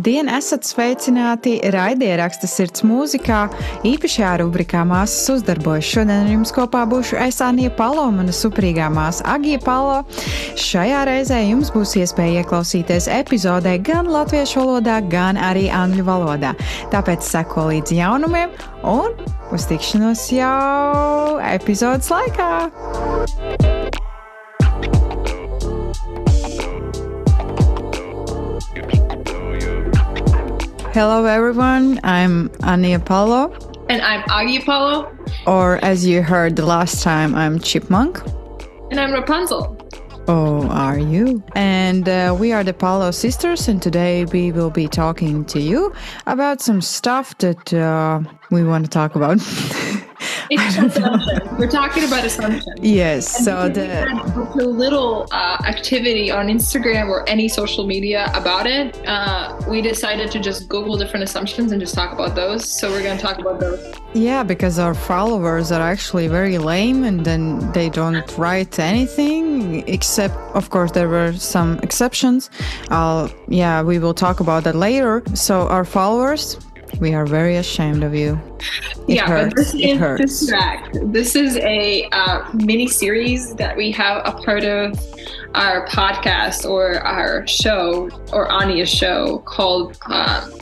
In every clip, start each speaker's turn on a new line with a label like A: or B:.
A: Labdien, esat sveicināti raidieraksta sirds mūzikā, īpašajā rubrikā Māsas uzdarbojas. Šodien ar jums kopā būšu es Anija Palo, mana suprīgā māsa Agija Palo. Šajā reizē jums būs iespēja ieklausīties epizodē gan latviešu valodā, gan arī angļu valodā. Tāpēc seko līdz jaunumiem un uz tikšanos jau epizodes laikā! Hello, everyone. I'm Ania Apollo.
B: And I'm Agi Apollo.
A: Or, as you heard the last time, I'm Chipmunk.
B: And I'm Rapunzel.
A: Oh, are you? And uh, we are the Paulo sisters, and today we will be talking to you about some stuff that uh, we want to talk about.
B: We're talking about assumption.
A: Yes.
B: And
A: so the
B: so little uh, activity on Instagram or any social media about it, uh, we decided to just Google different assumptions and just talk about those. So we're going to talk about those.
A: yeah, because our followers are actually very lame, and then they don't write anything except, of course, there were some exceptions. I'll yeah, we will talk about that later. So our followers. We are very ashamed of you. It
B: yeah,
A: hurts.
B: but this
A: it
B: is
A: hurts.
B: Distract. This is a uh, mini series that we have a part of our podcast or our show or Anya's show called um,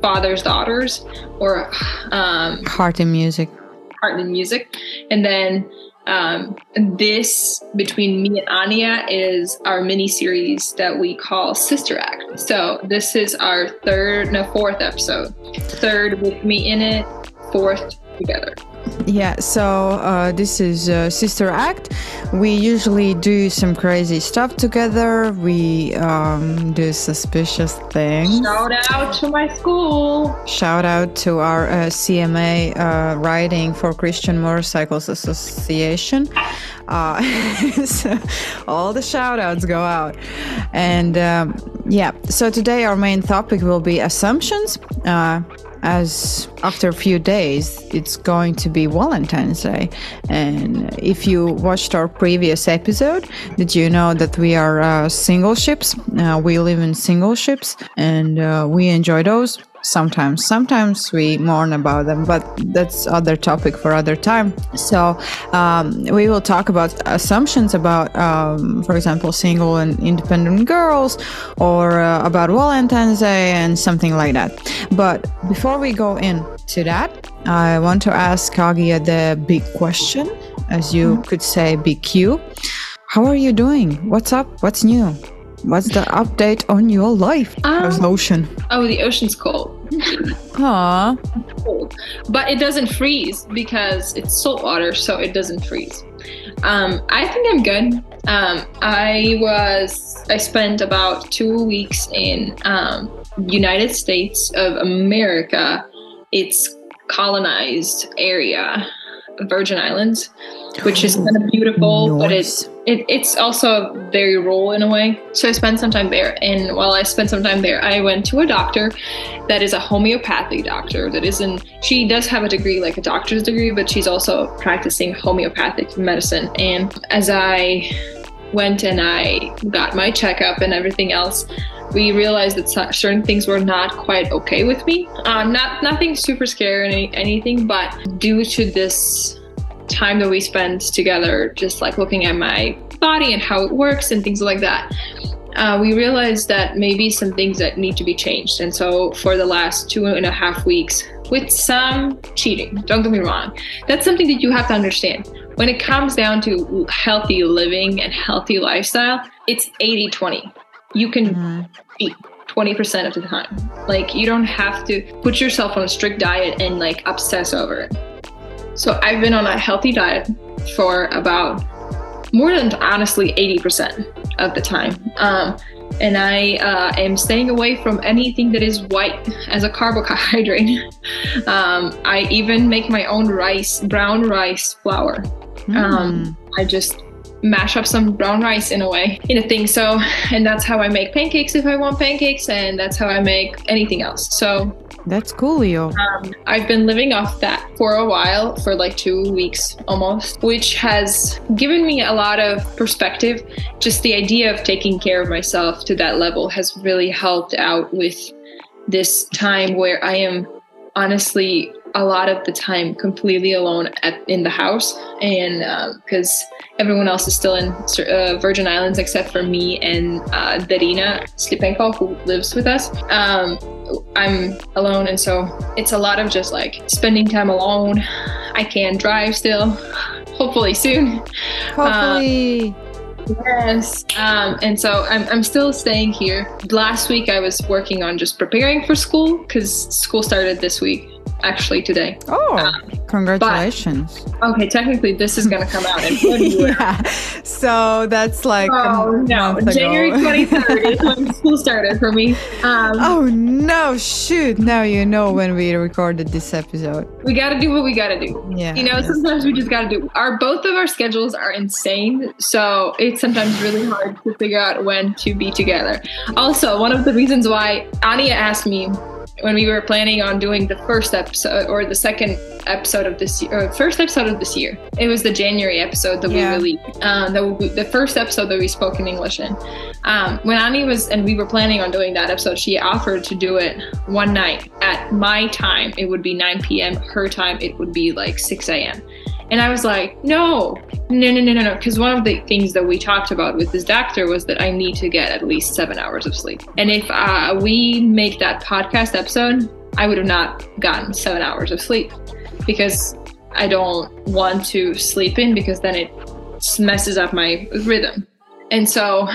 B: Father's Daughters or um,
A: Heart in music.
B: Heart and Music. And then um, this between me and Anya is our mini series that we call Sister Act. So this is our third, no, fourth episode. Third with me in it, fourth together.
A: Yeah, so uh, this is uh, Sister Act. We usually do some crazy stuff together. We um, do suspicious things.
B: Shout out to my school.
A: Shout out to our uh, CMA uh, Riding for Christian Motorcycles Association. Uh, so all the shout outs go out. And um, yeah, so today our main topic will be assumptions. As after a few days, it's going to be Valentine's Day. And if you watched our previous episode, did you know that we are uh, single ships? Uh, we live in single ships and uh, we enjoy those sometimes. Sometimes we mourn about them but that's other topic for other time. So um, we will talk about assumptions about um, for example single and independent girls or uh, about valentine's day and something like that. But before we go into that i want to ask kagia the big question as you could say big q. How are you doing? What's up? What's new What's the update on your life? How's
B: Um,
A: the ocean?
B: Oh, the ocean's cold.
A: Aw,
B: cold, but it doesn't freeze because it's salt water, so it doesn't freeze. Um, I think I'm good. Um, I was I spent about two weeks in um, United States of America. It's colonized area, Virgin Islands, which is kind of oh, beautiful, but it's it, it's also very rural in a way. So I spent some time there, and while I spent some time there, I went to a doctor that is a homeopathy doctor. That isn't. She does have a degree, like a doctor's degree, but she's also practicing homeopathic medicine. And as I went and I got my checkup and everything else, we realized that certain things were not quite okay with me. Uh, not nothing super scary or any, anything, but due to this time that we spent together, just like looking at my body and how it works and things like that, uh, we realized that maybe some things that need to be changed. And so for the last two and a half weeks, with some cheating, don't get me wrong, that's something that you have to understand. When it comes down to healthy living and healthy lifestyle, it's 80 20. You can
A: Mhm.
B: eat 20% of the time. Like, you don't have to put yourself on a strict diet and like obsess over it. So, I've been on a healthy diet for about more than honestly 80% of the time. Um, and I uh, am staying away from anything that is white as a carbohydrate. um, I even make my own rice, brown rice flour.
A: Mm.
B: Um, I just mash up some brown rice in a way in a thing so and that's how i make pancakes if i want pancakes and that's how i make anything else so
A: That's cool, Leo.
B: um, I've been living off that for a while, for like two weeks almost, which has given me a lot of perspective. Just the idea of taking care of myself to that level has really helped out with this time where I am honestly a lot of the time completely alone at, in the house and because everyone else is still in uh, virgin islands except for me and uh, darina slipenko who lives with us um, i'm alone and so it's a lot of just like spending time alone i can drive still hopefully soon
A: Hopefully.
B: Yes. Um, and so I'm, I'm still staying here. Last week I was working on just preparing for school because school started this week, actually today.
A: oh, congratulations.
B: Okay, technically this is going to come out in February.
A: yeah. So that's like
B: Oh no, January 23rd is when school started for me. Um,
A: oh no, shoot. Now you know when we recorded this episode.
B: We got to do what we got to do.
A: Yeah.
B: You know,
A: yes.
B: sometimes we just got to do. Our both of our schedules are insane, so it's sometimes really hard to figure out when to be together. Also, one of the reasons why Anya asked me when we were planning on doing the first episode or the second episode of this year, or first episode of this year, it was the January episode that
A: Yeah.
B: we released, um, the, the first episode that we spoke in English in. Um, when Annie was and we were planning on doing that episode, she offered to do it one night at my time. It would be 9 p.m. Her time, it would be like 6 a.m. And I was like, no, no, no, no, no, no. Because one of the things that we talked about with this doctor was that I need to get at least seven hours of sleep. And if uh, we make that podcast episode, I would have not gotten seven hours of sleep because I don't want to sleep in because then it messes up my rhythm. And so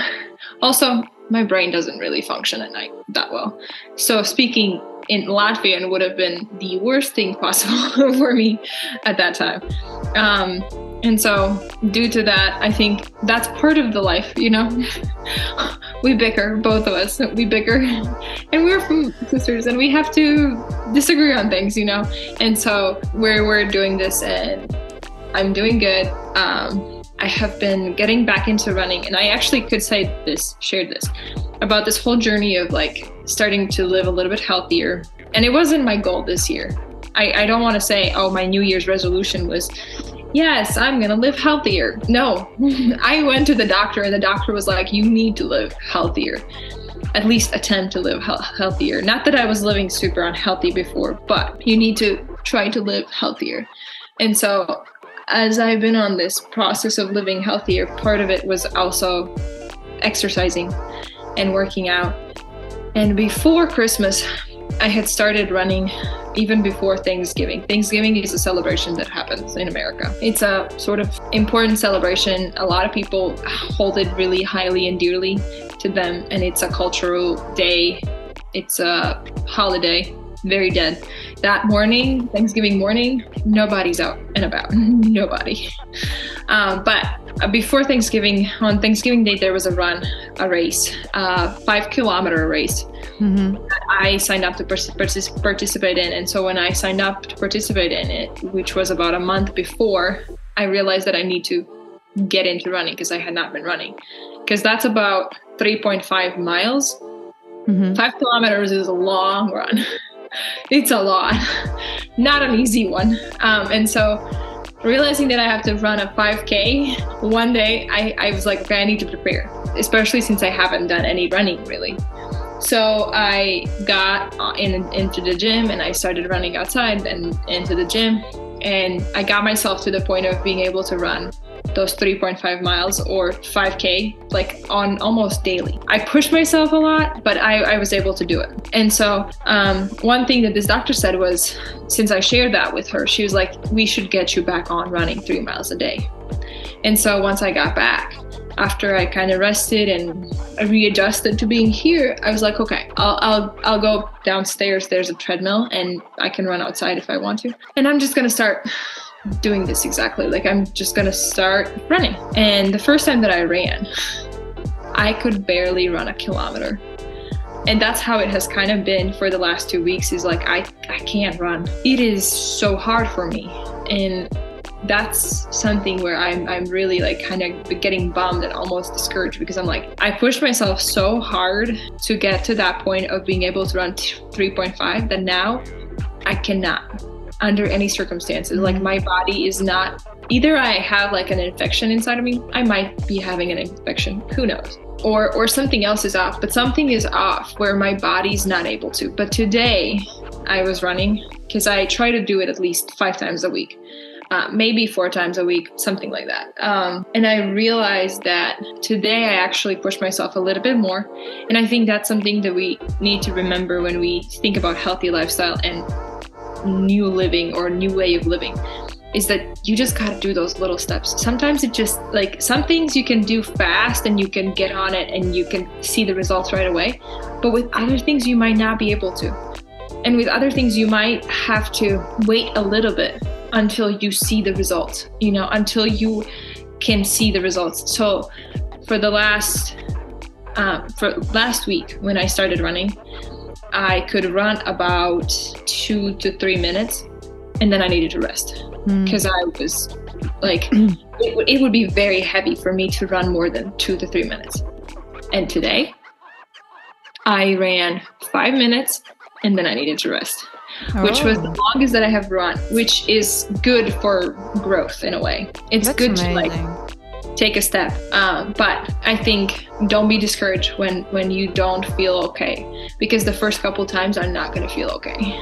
B: also, my brain doesn't really function at night that well. So speaking in Latvian would have been the worst thing possible for me at that time. Um, and so, due to that, I think that's part of the life, you know? we bicker, both of us. We bicker. And we're from sisters and we have to disagree on things, you know? And so, we're, we're doing this and I'm doing good. Um, I have been getting back into running, and I actually could say this, shared this about this whole journey of like starting to live a little bit healthier. And it wasn't my goal this year. I, I don't want to say, oh, my New Year's resolution was, yes, I'm going to live healthier. No, I went to the doctor, and the doctor was like, you need to live healthier. At least attempt to live he- healthier. Not that I was living super unhealthy before, but you need to try to live healthier. And so as I've been on this process of living healthier, part of it was also exercising and working out. And before Christmas, I had started running even before Thanksgiving. Thanksgiving is a celebration that happens in America. It's a sort of important celebration. A lot of people hold it really highly and dearly to them, and it's a cultural day, it's a holiday, very dead. That morning, Thanksgiving morning, nobody's out and about. Nobody. Um, but uh, before Thanksgiving, on Thanksgiving Day, there was a run, a race, a five kilometer race.
A: Mhm.
B: I signed up to partic- partic- participate in. And so when I signed up to participate in it, which was about a month before, I realized that I need to get into running because I had not been running. Because that's about 3.5 miles.
A: Mhm.
B: Five kilometers is a long run. it's a lot, not an easy one. Um, and so realizing that I have to run a 5K one day, I, I was like, okay, I need to prepare, especially since I haven't done any running really. So I got in into the gym and I started running outside and into the gym, and I got myself to the point of being able to run those 3.5 miles or 5k like on almost daily. I pushed myself a lot but i, I was able to do it. And so um, one thing that this doctor said was since i shared that with her she was like we should get you back on running three miles a day. And so once i got back after i kind of rested and readjusted to being here i was like okay I'll, I'll i'll go downstairs. There's a treadmill and i can run outside if i want to. And i'm just gonna start doing this exactly. Like I'm just gonna start running. And the first time that I ran, I could barely run a kilometer. And that's how it has kind of been for the last two weeks is like, I, I can't run. It is so hard for me. And that's something where I'm, I'm really like kind of getting bummed and almost discouraged because I'm like, I pushed myself so hard to get to that point of being able to run 3.5 that now I cannot under any circumstances. Like my body is not either I have like an infection inside of me, I might be having an infection, who knows? Or or something else is off, but something is off where my body's not able to. But today I was running because I try to do it at least five times a week. Uh, maybe four times a week, something like that. Um, and I realized that today I actually pushed myself a little bit more. And I think that's something that we need to remember when we think about healthy lifestyle and new living or new way of living is that you just got to do those little steps. Sometimes it just like some things you can do fast and you can get on it and you can see the results right away. But with other things, you might not be able to. And with other things, you might have to wait a little bit until you see the results, you know, until you can see the results. So for the last, um, for last week when I started running, I could run about two to three minutes and then I needed to rest because mm. I was like, it, w- it would be very heavy for me to run more than two to three minutes. And today, I ran five minutes and then I needed to rest, oh. which was the oh. longest that I have run, which is good for growth in a way. It's
A: That's
B: good
A: amazing.
B: to like take a step. Um, but I think don't be discouraged when when you don't feel okay, because the first couple times are not going to feel okay.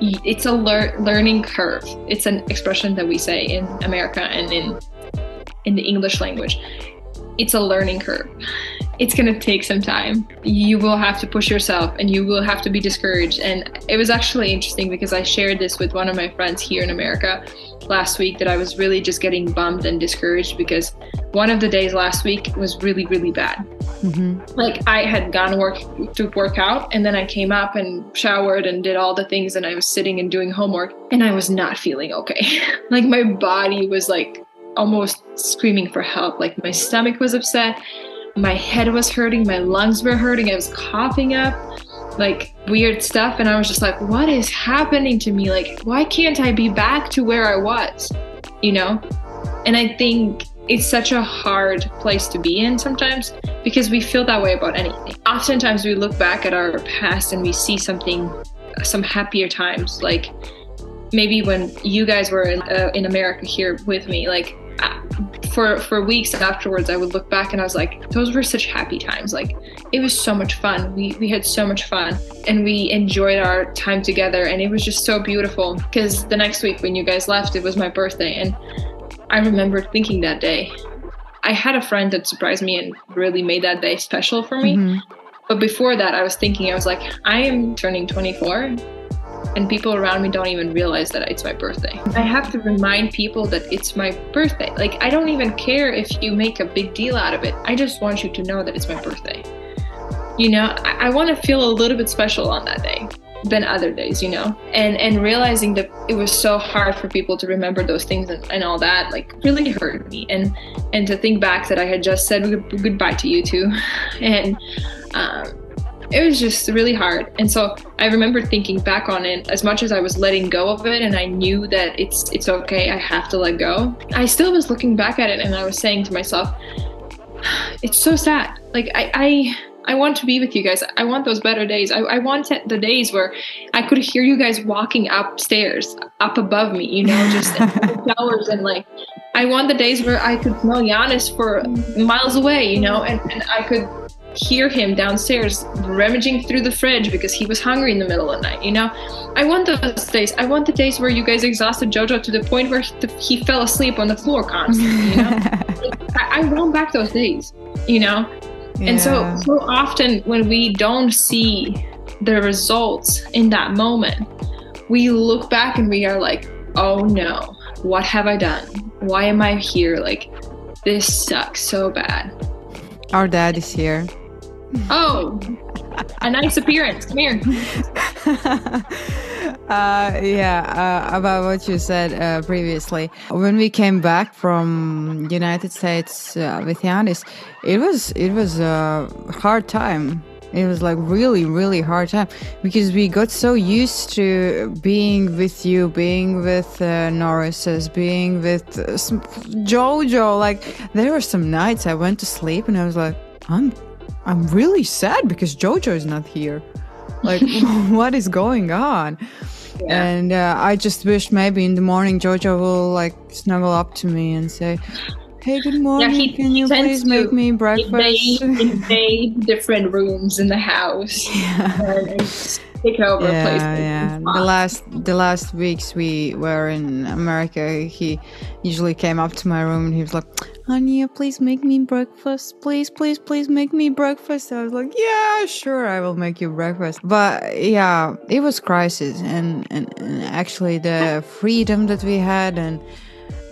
B: It's a lear- learning curve. It's an expression that we say in America and in in the English language. It's a learning curve. It's going to take some time. You will have to push yourself and you will have to be discouraged. And it was actually interesting because I shared this with one of my friends here in America last week that I was really just getting bummed and discouraged because one of the days last week was really, really bad. Mm-hmm. Like I had gone work to work out and then I came up and showered and did all the things and I was sitting and doing homework and I was not feeling okay. like my body was like almost screaming for help. Like my stomach was upset, my head was hurting, my lungs were hurting, I was coughing up like weird stuff. And i was just like what is happening to me? Like why can't i be back to where i was? You know? And i think it's such a hard place to be in sometimes because we feel that way about anything. Oftentimes we look back at our past and we see something some happier times. Like maybe when you guys were in, uh, in america here with me like for for weeks afterwards i would look back and i was like those were such happy times. Like it was so much fun. We we had so much fun and we enjoyed our time together and it was just so beautiful. Because the next week when you guys left it was my birthday and i remember thinking that day. I had a friend that surprised me and really made that day special for me. Mm-hmm. but before that i was thinking i was like i am turning 24 and people around me don't even realize that it's my birthday. I have to remind people that it's my birthday. Like, I don't even care if you make a big deal out of it. I just want you to know that it's my birthday. You know, I, I want to feel a little bit special on that day than other days, you know? And and realizing that it was so hard for people to remember those things and, and all that, like really hurt me. And and to think back that I had just said goodbye to you too. And um it was just really hard. And so I remember thinking back on it as much as I was letting go of it and I knew that it's it's okay, I have to let go. I still was looking back at it and I was saying to myself, it's so sad. Like I I I want to be with you guys. I want those better days. I, I want the days where I could hear you guys walking upstairs, up above me, you know, just showers and like I want the days where I could smell Yanis for miles away, you know, and, and I could hear him downstairs rummaging through the fridge because he was hungry in the middle of the night. You know, I want those days. I want the days where you guys exhausted JoJo to the point where he fell asleep on the floor constantly. You know, I, I, want back those days. You know, yeah. and so so often when we don't see the results in that moment, we look back and we are like, oh no, what have I done? Why am I here? Like, this sucks so bad.
A: Our dad is here.
B: Oh, a nice appearance. Come here.
A: Uh, yeah, uh, about what you said uh, previously. When we came back from United States uh, with Yanis, it was it was a hard time. It was like really, really hard time because we got so used to being with you, being with uh, Norris's, being with uh, Jojo. Like there were some nights I went to sleep and I was like, I'm, I'm really sad because Jojo is not here. Like what is going on? And uh, I just wish maybe in the morning Jojo will like snuggle up to me and say, "Hey, good morning.
B: he-
A: Can you please make me breakfast?"
B: Invade, invade different rooms in the house just take over
A: yeah,
B: places.
A: yeah. The last the last weeks we were in America, he usually came up to my room and he was like, "Honey, please make me breakfast. Please, please, please make me breakfast." I was like, "Yeah, sure, I will make you breakfast." But yeah, it was crisis, and and, and actually the freedom that we had and.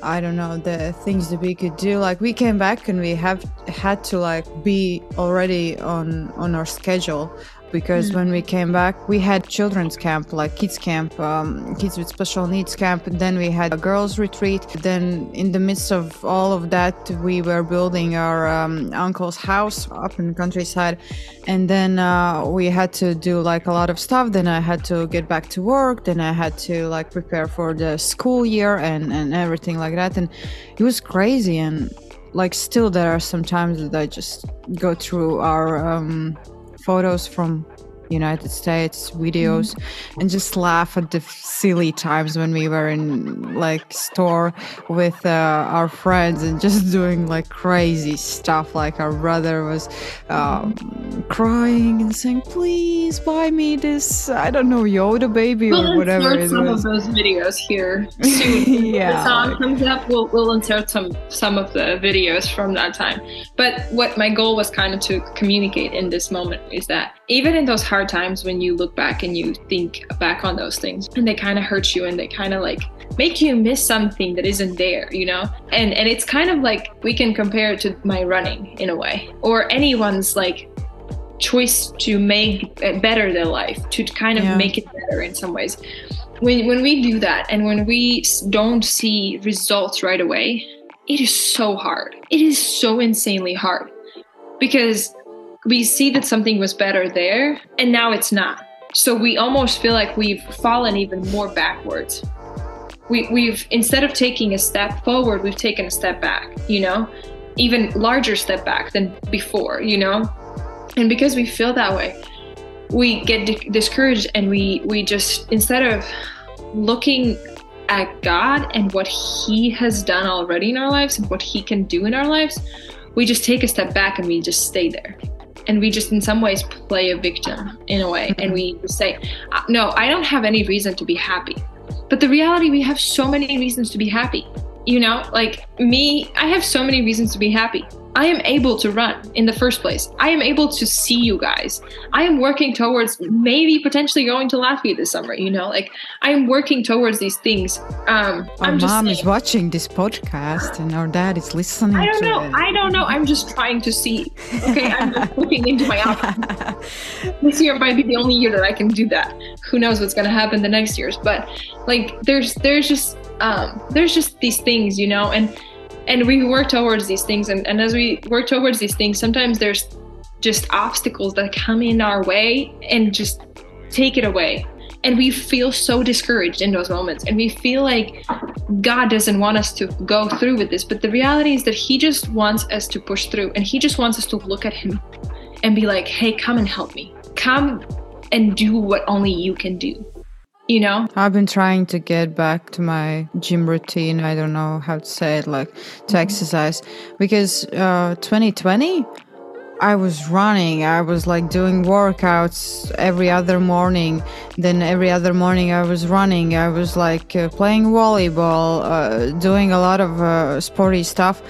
A: I don't know the things that we could do. Like we came back and we have had to like be already on on our schedule because when we came back we had children's camp like kids camp um, kids with special needs camp and then we had a girls retreat. Then in the midst of all of that we were building our um, uncle's house up in the countryside. And then uh, we had to do like a lot of stuff. Then i had to get back to work. Then i had to like prepare for the school year and and everything like that. And it was crazy. And like still there are some times that i just go through our um, photos from United States videos and just laugh at the silly times when we were in like store with uh, our friends and just doing like crazy stuff like our brother was um, crying and saying please buy me this I don't know Yoda baby
B: We'll
A: or whatever
B: insert some
A: was
B: of those videos here soon.
A: Yeah,
B: the song comes up, we'll, we'll insert some some of the videos from that time. But what my goal was kind of to communicate in this moment is that even in those hard times when you look back and you think back on those things and they kind of hurt you and they kind of like make you miss something that isn't there, you know? And and it's kind of like we can compare it to my running in a way or anyone's like choice to make better their life, to kind of
A: Yeah.
B: make it better in some ways. When, when we do that and when we don't see results right away, it is so hard. It is so insanely hard because we see that something was better there and now it's not. So we almost feel like we've fallen even more backwards. We, we've, instead of taking a step forward, we've taken a step back, you know, even larger step back than before, you know? And because we feel that way, we get di- discouraged and we we just instead of looking at God and what he has done already in our lives and what he can do in our lives, we just take a step back and we just stay there. And we just in some ways play a victim in a way and we say, "Uh, "No, I don't have any reason to be happy." But the reality we have so many reasons to be happy. You know, like me, I have so many reasons to be happy. I am able to run in the first place. I am able to see you guys. I am working towards maybe potentially going to Latvia this summer. You know, like I am working towards these things. Um,
A: our
B: I'm
A: mom
B: saying-
A: is watching this podcast and our dad is listening
B: I don't
A: to
B: know.
A: it
B: I don't know. I'm just trying to see. Okay, I'm just looking into my options. this year might be the only year that I can do that. Who knows what's gonna happen the next years? But like, there's there's just um, there's just these things, you know, and and we work towards these things, and, and as we work towards these things, sometimes there's just obstacles that come in our way and just take it away. And we feel so discouraged in those moments, and we feel like God doesn't want us to go through with this. But the reality is that He just wants us to push through, and He just wants us to look at Him and be like, hey, come and help me. Come and do what only you can do. You know?
A: I've been trying to get back to my gym routine. I don't know how to say it, like to exercise, because uh, 2020, I was running. I was like doing workouts every other morning. Then every other morning, I was running. I was like uh, playing volleyball, uh, doing a lot of uh, sporty stuff.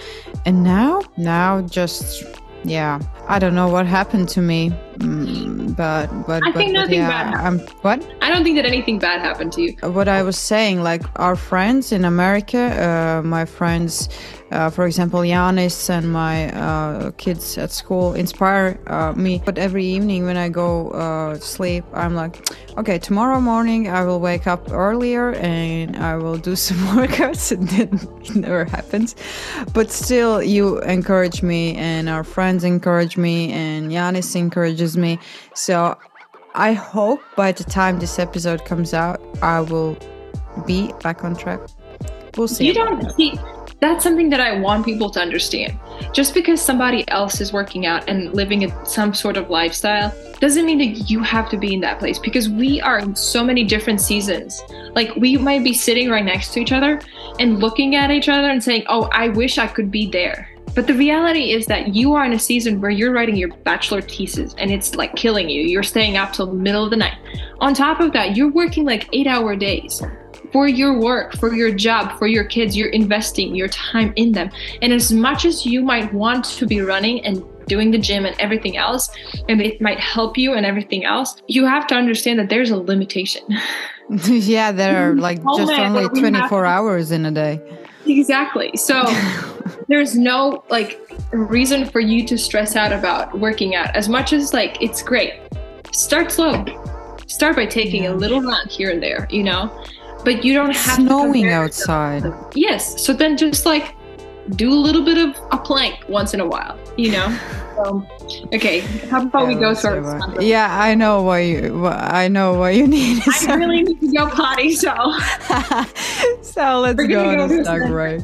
A: And now, now just yeah, I don't know what happened to me, mm, but but
B: I
A: but,
B: think nothing
A: yeah,
B: bad
A: I'm what
B: I don't think that anything bad happened to you.
A: what I was saying, like our friends in America, uh, my friends
C: uh, for example, Yanis and my uh, kids at school inspire uh, me. But every evening when I go uh, sleep, I'm like, okay, tomorrow morning I will wake up earlier and I will do some workouts, and then it never happens. But still, you encourage me, and our friends encourage me, and Yanis encourages me. So I hope by the time this episode comes out, I will be back on track. We'll see.
B: You don't see that's something that I want people to understand. Just because somebody else is working out and living in some sort of lifestyle doesn't mean that you have to be in that place because we are in so many different seasons. Like we might be sitting right next to each other and looking at each other and saying, "Oh, I wish I could be there." But the reality is that you are in a season where you're writing your bachelor thesis and it's like killing you. You're staying up till the middle of the night. On top of that, you're working like eight hour days for your work, for your job, for your kids. You're investing your time in them. And as much as you might want to be running and doing the gym and everything else, and it might help you and everything else, you have to understand that there's a limitation.
C: yeah, there are like oh, just only 24 hours in a day.
B: Exactly. So there's no like reason for you to stress out about working out as much as like it's great. Start slow. Start by taking yeah. a little run here and there, you know? But you don't have
C: snowing outside.
B: Yes. So then just like do a little bit of a plank once in a while, you know? Um, okay, how about yeah, we go to our
C: Yeah, I know why you. I know why you need.
B: I really need to go potty, so.
C: so let's We're go on a song break.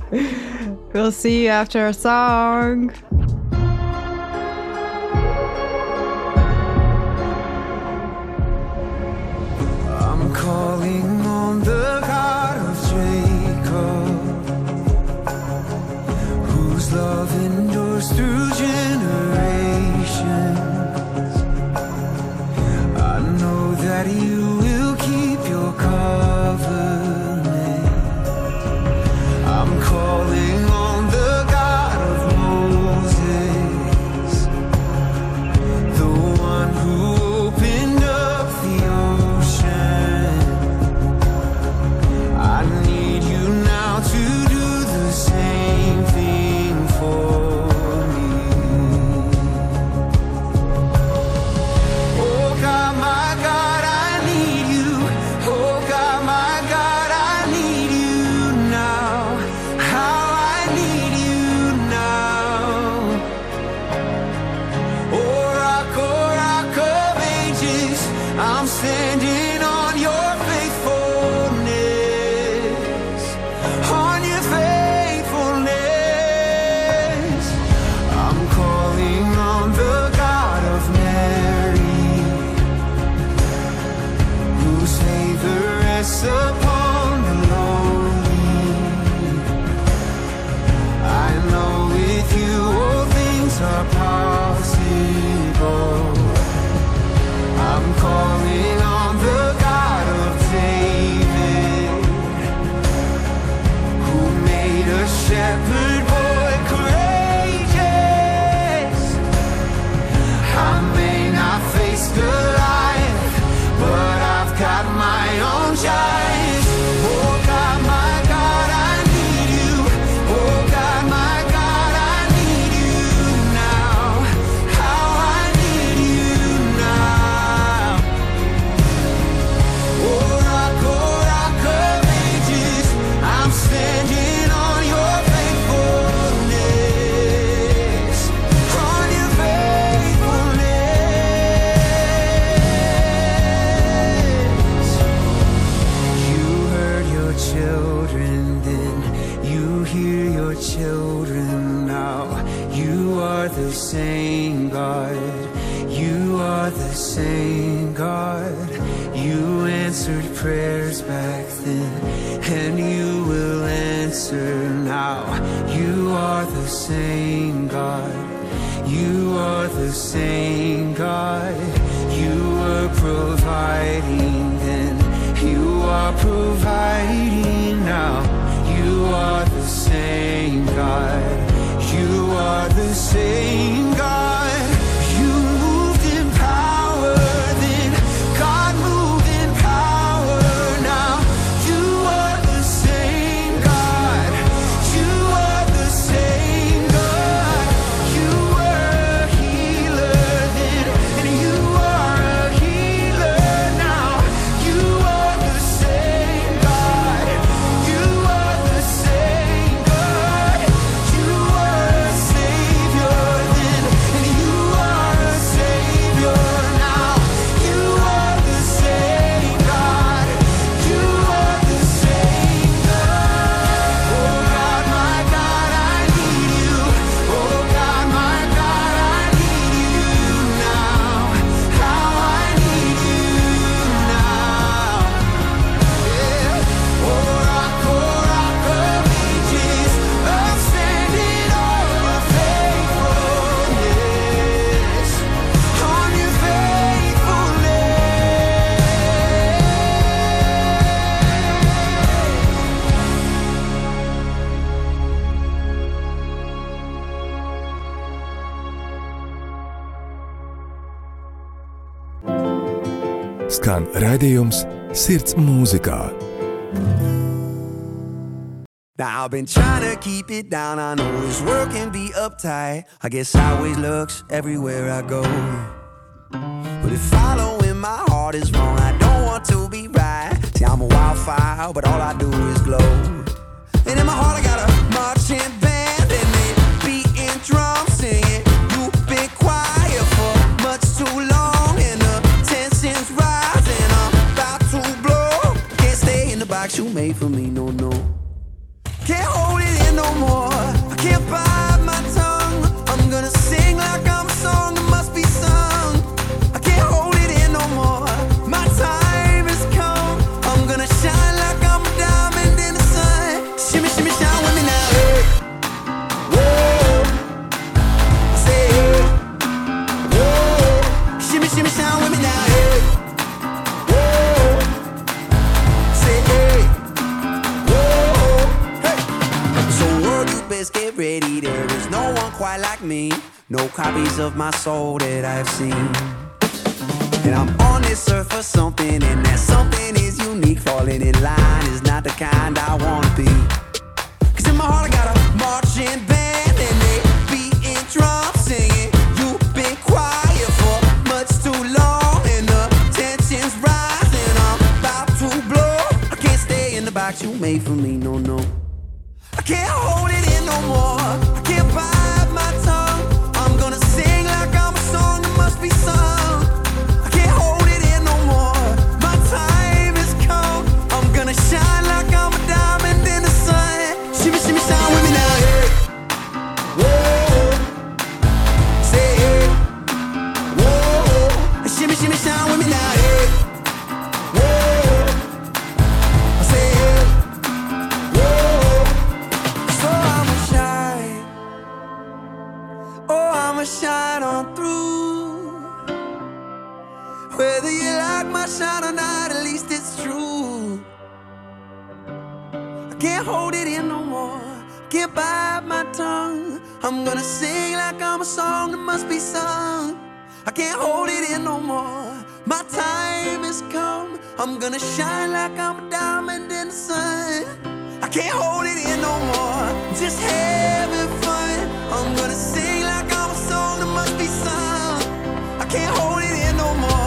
C: We'll see you after a song. Through.
D: Raidījums Sirds mūzikā.
C: Now I've been trying to keep it down. I know this world can be uptight. I get sideways looks everywhere I go. But if following my heart is wrong, I don't want to be right. See, I'm a wildfire, but all I do is glow. And in my heart, I got a marching made for me, no, no. Can't hold it in no more. I can't bite get ready. There is no one quite like me. No copies of my soul that I've seen. And I'm on this earth for something, and that something is unique. Falling in line is not the kind I wanna be. Cause in my heart I got a marching band, and they beating drums, singing. You've been quiet for much too long, and the tension's rising. I'm about to blow. I can't stay in the box you made for me, no, no. I can't hold more. Can't hold it in no more. Can't bite my tongue. I'm gonna sing like I'm a song that must be sung. I can't hold it in no more. My time has come. I'm gonna shine like I'm a diamond in the sun. I can't hold it in no more. Just having fun. I'm gonna sing like I'm a song that must be sung. I can't hold it in no more.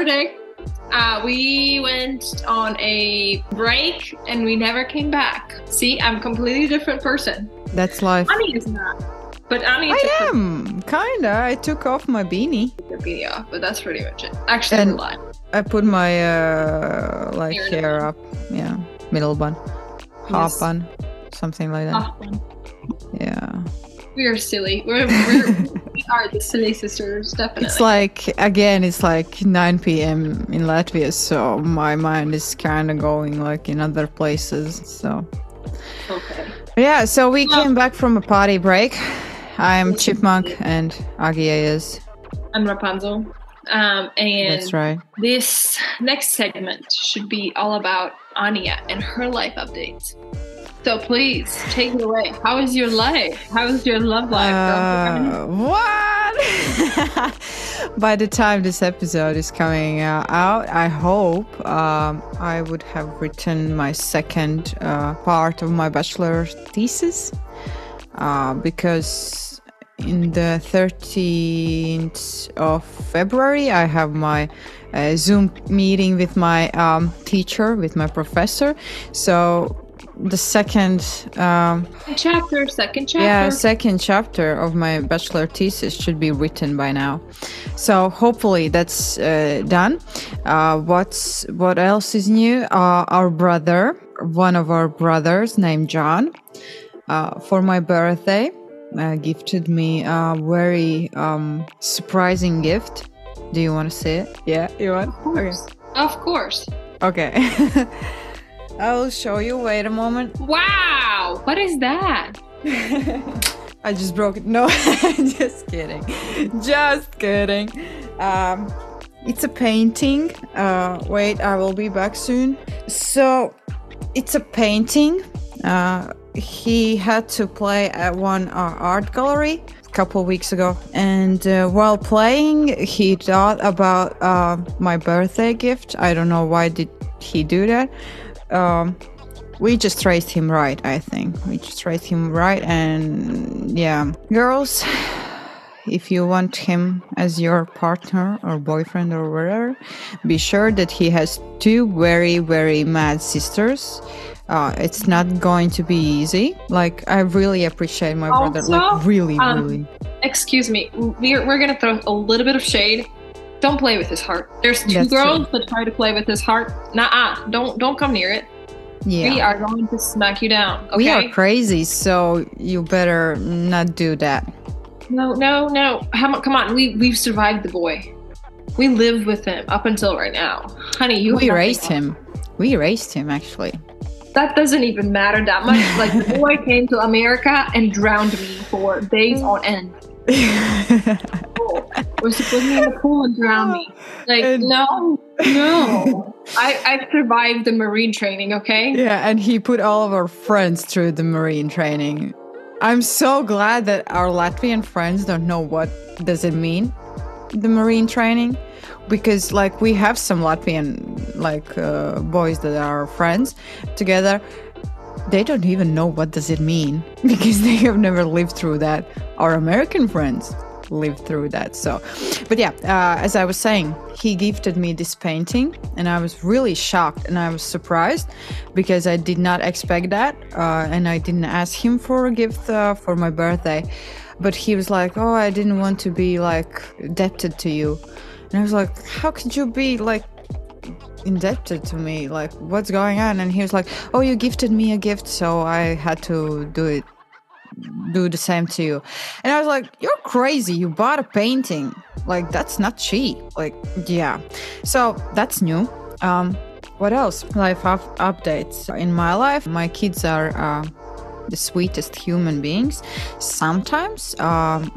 B: So it's another day. Uh, we went on a break and we never came back. See, I'm a completely different person.
A: That's life.
B: Annie is not. But Annie.
A: I am kinda. I took off my beanie.
B: the video off, but that's pretty much it. Actually,
A: And-
B: lie.
A: I put my uh like
B: Hair
A: hair up. Yeah, middle bun, half
B: Yes.
A: bun, something like that.
B: Ah,
A: Yeah.
B: We are silly. We're, we're we are the silly sisters, definitely.
A: It's like again, it's like 9 p.m. in Latvia, so my mind is kind of going like in other places. So
B: okay.
A: yeah, so we
B: Well-
A: came back from a party break. I'm Chipmunk and Agia is.
B: I'm Rapunzel. Um, and
A: That's right.
B: this next segment should be all about Anya and her life updates. So please take it away. How is your life? How is your love life?
A: Uh, what? By the time this episode is coming uh, out, I hope um, I would have written my second uh, part of my bachelor thesis uh, because in the 13th of February, I have my uh, Zoom meeting with my um, teacher, with my professor. So the second um,
B: chapter, second chapter.
A: yeah, second chapter of my bachelor thesis should be written by now. So hopefully that's uh, done. Uh, what's what else is new? Uh, our brother one of our brothers named John, uh, for my birthday, uh, gifted me a very um, surprising gift. Do you want to see it? Yeah, you want? Of Okay.
B: Of course.
A: Okay. I will show you. Wait a moment.
B: Wow. What is that?
A: I just broke it. No, just kidding. Just kidding. Um, it's a painting. Uh, wait, I will be back soon. So, it's a painting. Uh, he had to play at one uh, art gallery a couple weeks ago, and uh, while playing, he thought about uh, my birthday gift. I don't know why did he do that. Um, we just raised him right, I think. We just raised him right, and yeah, girls. If you want him as your partner or boyfriend or whatever, be sure that he has two very, very mad sisters. Uh, it's not going to be easy. Like, I really appreciate my brother. Like,
B: Also,
A: really,
B: um,
A: really.
B: Excuse me. We're, we're going to throw a little bit of shade. Don't play with his heart. There's two
A: That's true.
B: girls that try to play with his heart. Nah, uh, don't don't come near it.
A: Yeah.
B: We are going to smack you down. Okay.
A: We are crazy, so you better not do that.
B: No, no, no. How, come on. We we've survived the boy. We lived with him up until right now, honey. You
A: we raised him. We raised him, actually.
B: That doesn't even matter that much. Like the boy came to America and drowned me for days on end. Was to put me in the pool and drown me. Like
A: And-
B: no, no. I I survived the marine training. Okay.
A: yeah, and he put all of our friends through the marine training. I'm so glad that our Latvian friends don't know what does it mean, the marine training, because like we have some Latvian like uh, boys that are friends together. They don't even know what does it mean because they have never lived through that. Our American friends lived through that. So, but yeah, uh, as I was saying, he gifted me this painting, and I was really shocked and I was surprised because I did not expect that, uh, and I didn't ask him for a gift uh, for my birthday. But he was like, "Oh, I didn't want to be like indebted to you," and I was like, "How could you be like?" Indebted to me like what's going on? And he was like oh you gifted me a gift so i had to do it do the same to you. And i was like you're crazy. You bought a painting. Like that's not cheap. Like yeah. So that's new. Um what else? Life up- updates. In my life my kids are uh, the sweetest human beings. Sometimes um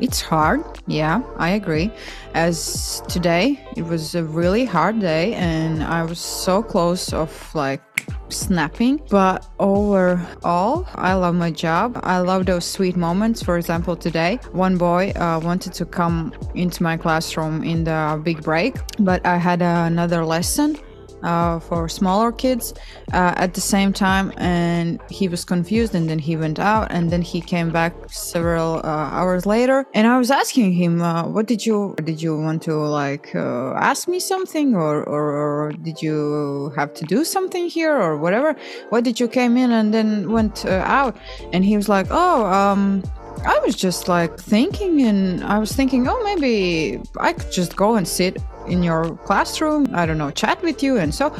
A: it's hard yeah i agree. As today it was a really hard day and i was so close of like snapping. But overall i love my job. I love those sweet moments. For example today one boy uh, wanted to come into my classroom in the big break but i had another lesson uh, for smaller kids uh, at the same time and he was confused and then he went out and then he came back several uh, hours later and i was asking him uh, what did you did you want to like uh, ask me something or, or or did you have to do something here or whatever? Why did you came in and then went uh, out? And he was like oh um I was just like thinking, and I was thinking, oh, maybe I could just go and sit in your classroom. I don't know, chat with you. And so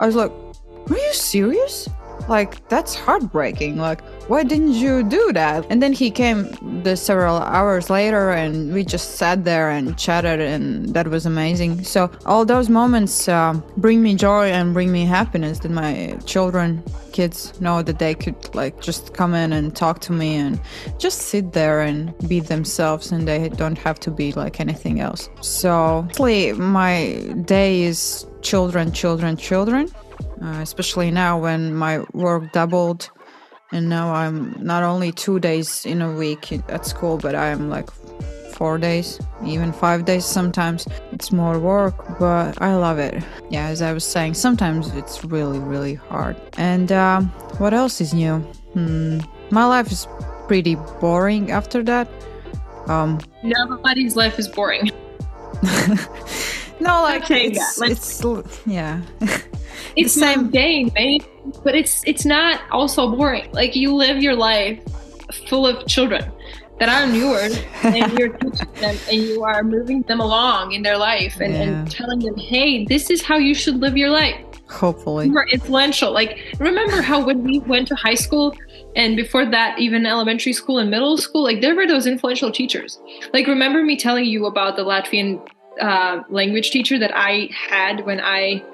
A: I was like, are you serious? Like, that's heartbreaking. Like, why didn't you do that? And then he came the several hours later, and we just sat there and chatted, and that was amazing. So, all those moments uh, bring me joy and bring me happiness that my children, kids know that they could, like, just come in and talk to me and just sit there and be themselves, and they don't have to be like anything else. So, mostly my day is children, children, children uh, especially now when my work doubled and now i'm not only two days in a week at school but i'm like four days even five days sometimes. It's more work but i love it. Yeah as i was saying sometimes it's really really hard. And um, what else is new? Hmm, my life is pretty boring after that. Um,
B: Nobody's life is boring.
A: no like
B: Okay,
A: it's,
B: yeah,
A: it's yeah.
B: It's
A: same-
B: mundane, mate. But it's it's not also boring. Like you live your life full of children that aren't yours, and you're teaching them, and you are moving them along in their life, and,
A: Yeah.
B: and telling them, hey, this is how you should live your life.
A: Hopefully.
B: We're influential. Like, remember how when we went to high school and before that, even elementary school and middle school, like there were those influential teachers. Like, remember me telling you about the Latvian uh, language teacher that I had when I,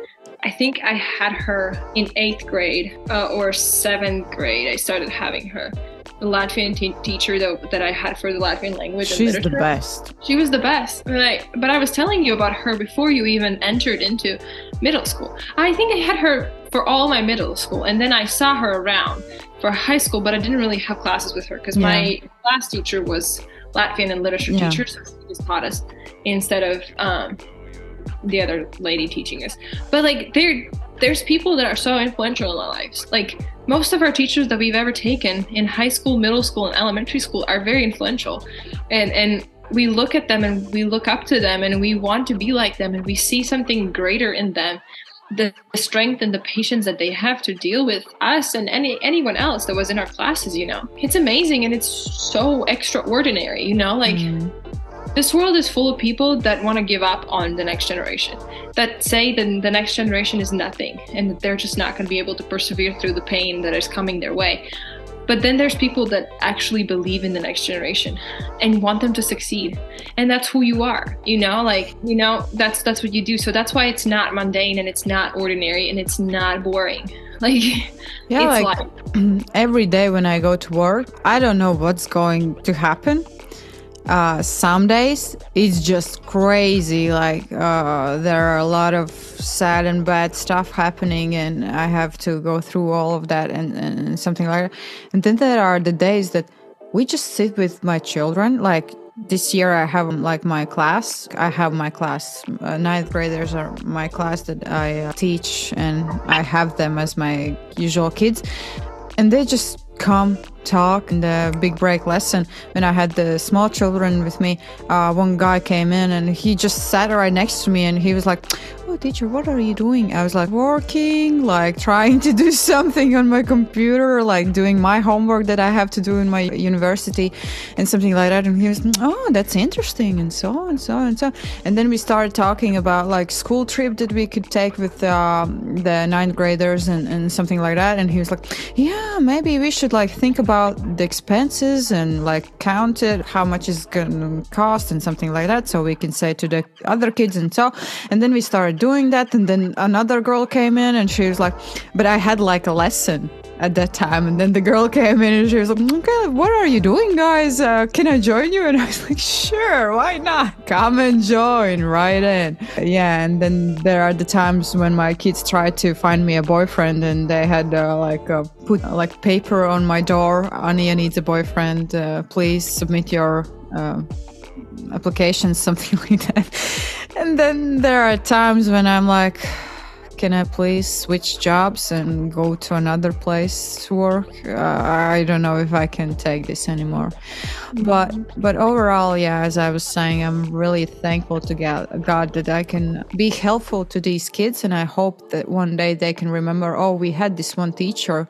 B: I think I had her in eighth grade uh, or seventh grade. I started having her. The Latvian te- teacher that, that I had for the Latvian language. and
A: She's the best.
B: She was the best. But I, but I was telling you about her before you even entered into middle school. I think I had her for all my middle school, and then I saw her around for high school, but I didn't really have classes with her because my class teacher was Latvian and literature
A: Yeah.
B: teacher, so she just taught us instead of um, the other lady teaching us. But like there, there's people that are so influential in our lives. Like most of our teachers that we've ever taken in high school, middle school, and elementary school are very influential, and and we look at them and we look up to them and we want to be like them and we see something greater in them the strength and the patience that they have to deal with us and any anyone else that was in our classes you know it's amazing and it's so extraordinary you know like
A: Mm.
B: This world is full of people that want to give up on the next generation that say that the next generation is nothing and that they're just not going to be able to persevere through the pain that is coming their way but then there's people that actually believe in the next generation and want them to succeed and that's who you are you know like you know that's that's what you do so that's why it's not mundane and it's not ordinary and it's not boring like
A: Yeah,
B: it's
A: like
B: life.
A: every day when I go to work, I don't know what's going to happen. Uh, some days it's just crazy. Like uh, there are a lot of sad and bad stuff happening, and I have to go through all of that and, and something like that. And then there are the days that we just sit with my children. Like this year, I have like my class. I have my class. Uh, ninth graders are my class that I uh, teach, and I have them as my usual kids and they just come talk in the big break lesson. When i had the small children with me uh, one guy came in and he just sat right next to me and he was like oh teacher what are you doing? I was like working like trying to do something on my computer like doing my homework that i have to do in my university and something like that. And he was oh that's interesting and so and so and so and then we started talking about like school trip that we could take with um, the ninth graders and, and something like that. And he was like yeah maybe we should like think about the expenses and like count it how much is gonna cost and something like that so we can say to the other kids and so. And then we started doing that and then another girl came in and she was like but i had like a lesson at that time and then the girl came in and she was like okay what are you doing guys? Uh, can i join you? And i was like sure why not? Come and join right in. Yeah and then there are the times when my kids tried to find me a boyfriend and they had uh, like uh, put uh, like paper on my door ania needs a boyfriend uh, please submit your applications something like that and then there are times when i'm like can I please switch jobs and go to another place to work? Uh, I don't know if I can take this anymore. But but overall, yeah, as I was saying, I'm really thankful to God, God that I can be helpful to these kids, and I hope that one day they can remember. Oh, we had this one teacher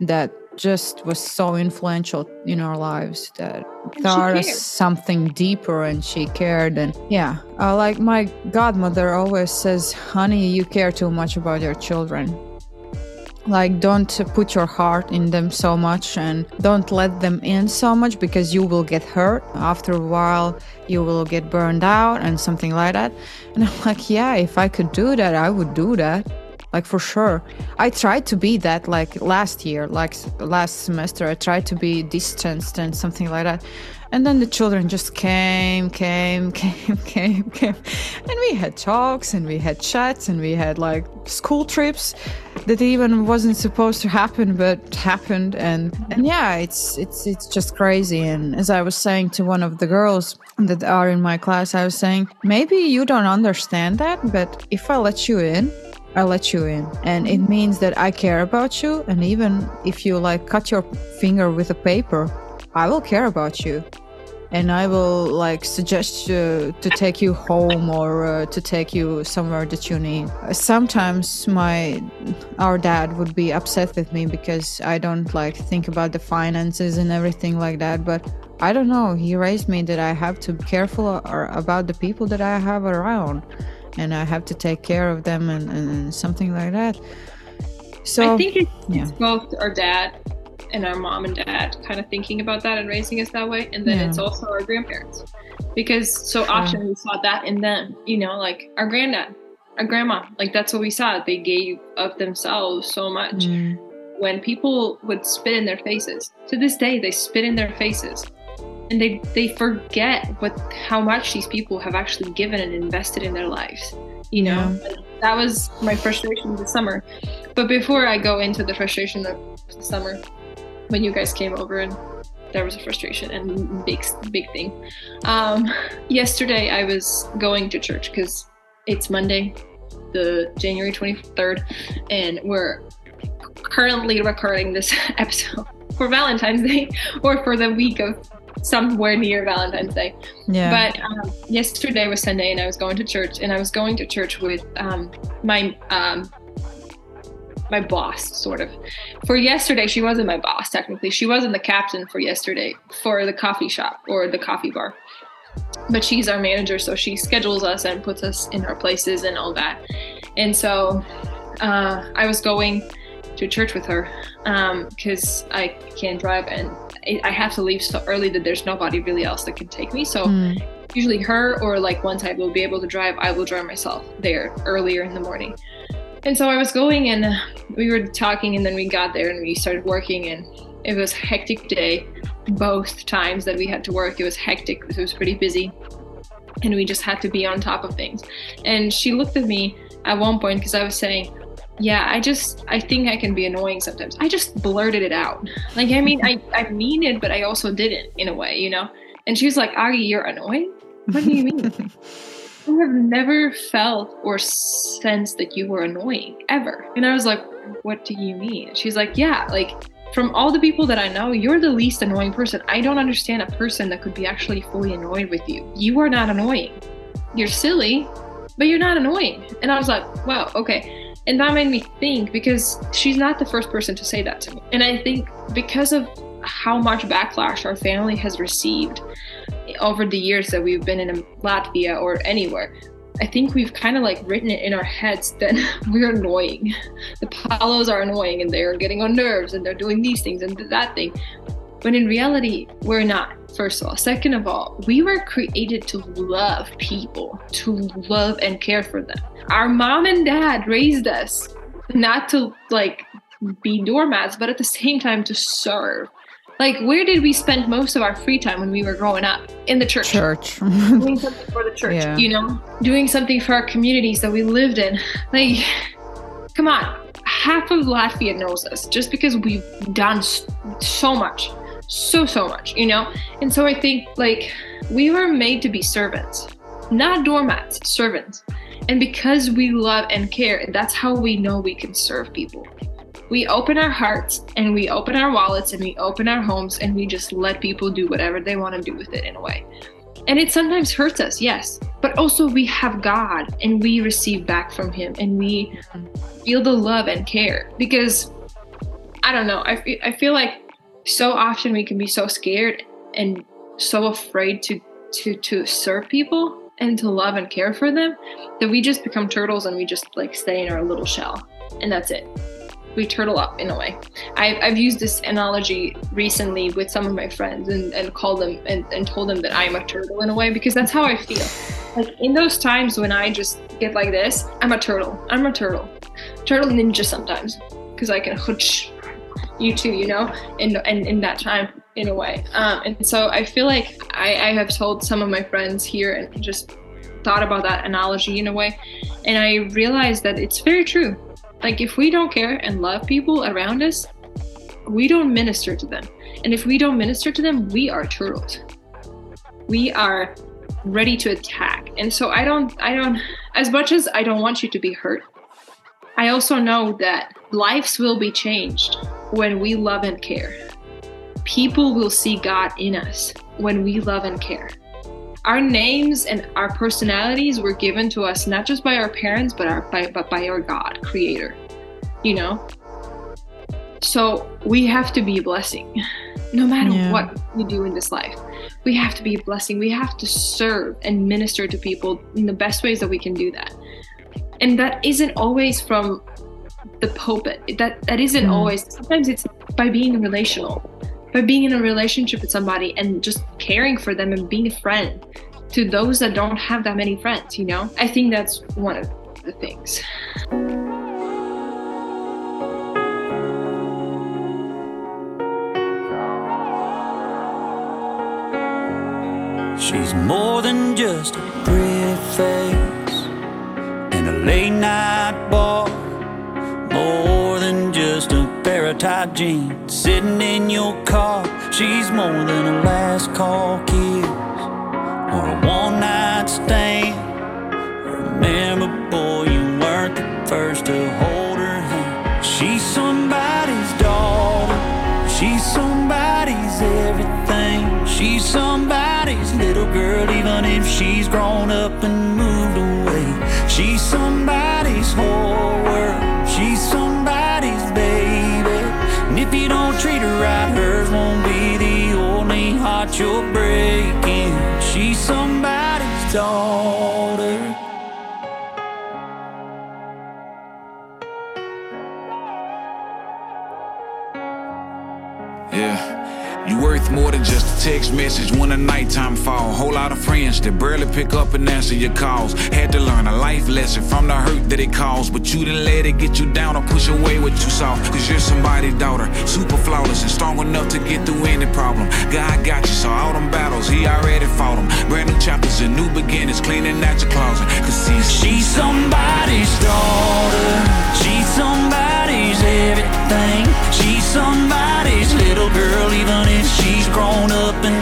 A: that just was so influential in our lives that taught us
B: cared.
A: something deeper and she cared and yeah. Uh, like my godmother always says honey you care too much about your children. Like don't put your heart in them so much and don't let them in so much because you will get hurt. After a while you will get burned out and something like that. And i'm like yeah if i could do that i would do that like for sure. I tried to be that like last year like last semester. I tried to be distanced and something like that. And then the children just came came came came came. And we had talks and we had chats and we had like school trips that even wasn't supposed to happen but happened. And and yeah it's it's it's just crazy. And as i was saying to one of the girls that are in my class i was saying maybe you don't understand that but if i let you in I let you in. And it mm-hmm. means that I care about you. And even if you like cut your finger with a paper, I will care about you. And I will like suggest you to take you home or uh, to take you somewhere that you need. Sometimes my our dad would be upset with me because I don't like think about the finances and everything like that. But I don't know. He raised me that I have to be careful or about the people that I have around and I have to take care of them and, and something like that. So
B: I think it's,
A: yeah.
B: it's both our dad and our mom and dad kind of thinking about that and raising us that way, and then
A: Yeah.
B: it's also our grandparents because so often we saw that in them. You know, like our granddad, our grandma, like that's what we saw. They gave of themselves so much.
A: Mm,
B: When people would spit in their faces, to this day they spit in their faces, and they they forget what how much these people have actually given and invested in their lives. You know, And that was my frustration this summer. But before I go into the frustration of the summer, when you guys came over and there was a frustration and big big thing. Um, yesterday I was going to church because it's Monday, the January twenty third, and we're currently recording this episode for Valentine's Day or for the week of somewhere near Valentine's Day.
A: yeah.
B: But um, yesterday was Sunday, and I was going to church, and I was going to church with um, my um, my boss, sort of. For yesterday, she wasn't my boss technically. She wasn't the captain for yesterday for the coffee shop or the coffee bar, but she's our manager, so she schedules us and puts us in our places and all that. And so uh, I was going to church with her because I can't drive and I I have to leave so early that there's nobody really else that can take me. So
A: Mm,
B: usually her or like once I will be able to drive, I will drive myself there earlier in the morning. And so I was going and we were talking and then we got there and we started working and it was a hectic day both times that we had to work. It was hectic. It was pretty busy and we just had to be on top of things. And she looked at me at one point because I was saying, yeah, I just I think I can be annoying sometimes. I just blurted it out. Like I mean I, I mean it, but I also didn't in a way, you know? And she was like, "Aggie, you're annoying? What do you mean? I have never felt or sensed that you were annoying ever. And I was like, What do you mean? She's like, Yeah, like from all the people that I know, you're the least annoying person. I don't understand a person that could be actually fully annoyed with you. You are not annoying. You're silly, but you're not annoying. And I was like, Wow, okay. And that made me think because she's not the first person to say that to me. And I think because of how much backlash our family has received over the years that we've been in Latvia or anywhere, I think we've kind of like written it in our heads that we're annoying. The Palos are annoying and they're getting on nerves and they're doing these things and that thing. When in reality, we're not, first of all. Second of all, we were created to love people, to love and care for them. Our mom and dad raised us not to like be doormats, but at the same time to serve. Like, where did we spend most of our free time when we were growing up? In the church.
A: church.
B: Doing something for the church,
A: Yeah.
B: you know? Doing something for our communities that we lived in. Like, come on. Half of Latvia knows us just because we've done so much. So, so much, you know? And so I think, like, we were made to be servants, not doormats, servants. And because we love and care, that's how we know we can serve people. We open our hearts and we open our wallets and we open our homes and we just let people do whatever they want to do with it in a way. And it sometimes hurts us, yes, but also we have God and we receive back from Him and we mm-hmm. feel the love and care because I don't know, I, I feel like so often we can be so scared and so afraid to, to, to serve people and to love and care for them that we just become turtles and we just like stay in our little shell and that's it we turtle up in a way. I've, I've used this analogy recently with some of my friends and, and called them and, and told them that I'm a turtle in a way because that's how I feel. Like in those times when I just get like this, I'm a turtle. I'm a turtle. Turtle ninja sometimes because I can hooch you too, you know, in, in, in that time in a way. Um, and so I feel like I, I have told some of my friends here and just thought about that analogy in a way. And I realized that it's very true like if we don't care and love people around us, we don't minister to them. And if we don't minister to them, we are turtles. We are ready to attack. And so I don't I don't as much as I don't want you to be hurt, I also know that lives will be changed when we love and care. People will see God in us when we love and care. Our names and our personalities were given to us not just by our parents, but our by, but by our God, Creator. You know. So we have to be a blessing, no matter
A: Yeah.
B: what we do in this life. We have to be a blessing. We have to serve and minister to people in the best ways that we can do that. and that isn't always from the pulpit that that isn't
A: Mm.
B: always sometimes it's by being relational by being in a relationship with somebody and just caring for them and being a friend to those that don't have that many friends you know i think that's one of the things
C: She's more than just a pretty face in a late night bar. Tight jeans sitting in your car. She's more than a last call kiss or a one night stand. Remember, boy, you weren't the first to hold her hand. She's somebody's daughter. She's somebody's everything. She's somebody's little girl, even if she's grown up and moved away. She's somebody's whole breaking. She's somebody's daughter.
E: Text message when the nighttime fall. Whole lot of friends that barely pick up and answer your calls. Had to learn a life lesson from the hurt that it caused. But you didn't let it get you down or push away what you saw. Cause you're somebody's daughter, super flawless and strong enough to get through any problem. God got you, so all them battles, He already fought them. Brand new chapters and new beginnings, cleaning out your closet. Cause see,
C: She's somebody's daughter. She's somebody's everything. She's somebody's little girl, grown up and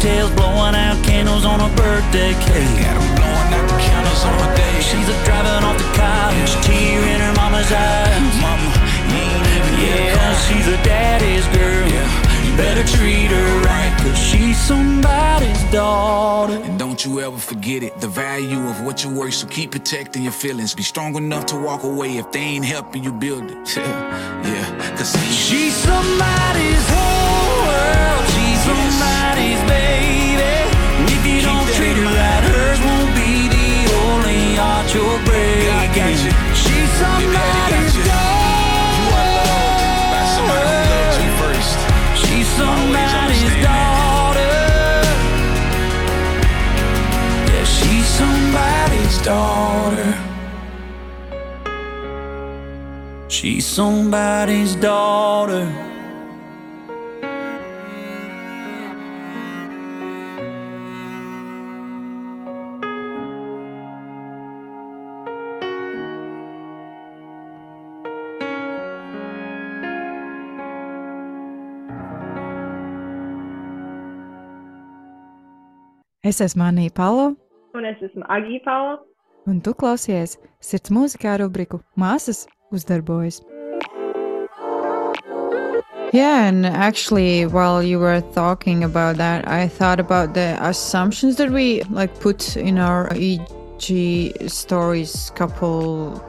C: Pigtails blowing out candles on a birthday cake.
E: got her blowing out the candles on day.
C: She's a driving off the couch, tear in her mama's eyes.
E: Mama, ain't even
C: Yeah,
E: yeah.
C: she's a daddy's girl. You better treat her right, cause she's somebody's daughter.
E: And don't you ever forget it, the value of what you're worth. So keep protecting your feelings. Be strong enough to walk away if they ain't helping you build it. yeah, cause
C: She's somebody's whole world. She's somebody's you're breaking.
E: you.
C: She's
E: Your daddy got
C: somebody's
E: you. You are loved by somebody who loved you
C: daughter.
E: first.
C: She's somebody's daughter. Yeah, she's somebody's daughter. She's somebody's daughter.
A: Es esmu Anija Palo,
F: Un es esmu Agija Paula.
A: un tu klausies sirds mūzikā rubriku Māsas uzdarbojas. Yeah, and actually, while you were talking about that, I thought about the assumptions that we like put in our EG stories couple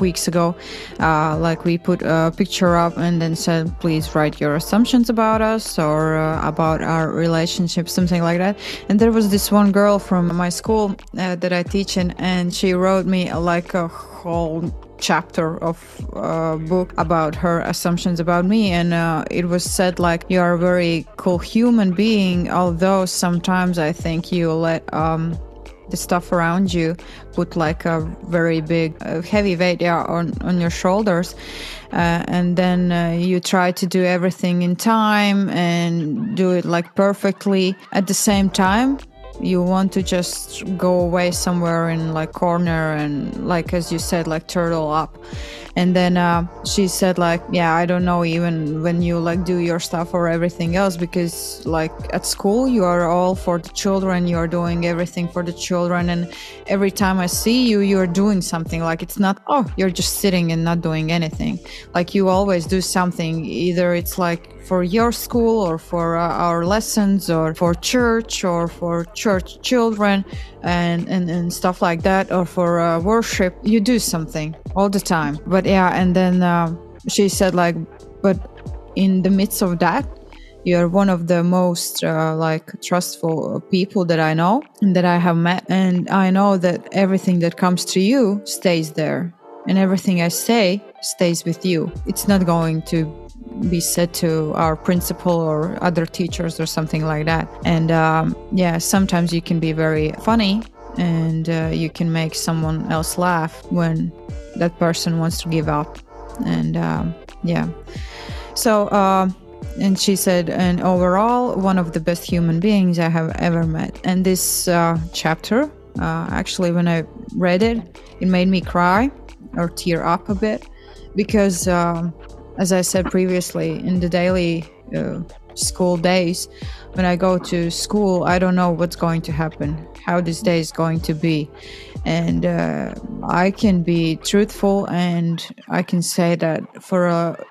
A: weeks ago. Uh, like we put a picture up and then said, "Please write your assumptions about us or uh, about our relationship," something like that. And there was this one girl from my school uh, that I teach in, and she wrote me uh, like a whole chapter of uh, book about her assumptions about me and uh, it was said like you are a very cool human being although sometimes i think you let um, the stuff around you put like a very big uh, heavy weight yeah, on, on your shoulders uh, and then uh, you try to do everything in time and do it like perfectly at the same time you want to just go away somewhere in like corner and like as you said like turtle up. And then uh, she said like yeah i don't know even when you like do your stuff or everything else because like at school you are all for the children you are doing everything for the children and every time i see you you're doing something. Like it's not oh you're just sitting and not doing anything. Like you always do something. Either it's like for your school or for uh, our lessons or for church or for church children and, and, and stuff like that or for uh, worship you do something all the time. But yeah and then uh, she said like but in the midst of that you're one of the most uh, like trustful people that i know and that i have met. And i know that everything that comes to you stays there. And everything i say stays with you. It's not going to be said to our principal or other teachers or something like that. And um, yeah, sometimes you can be very funny and uh, you can make someone else laugh when that person wants to give up. And um, yeah. So, uh, and she said, and overall, one of the best human beings I have ever met. And this uh, chapter, uh, actually, when I read it, it made me cry or tear up a bit because um, as I said previously, in the daily uh, school days, when I go to school, I don't know what's going to happen, how this day is going to be. And uh, I can be truthful and I can say that for a,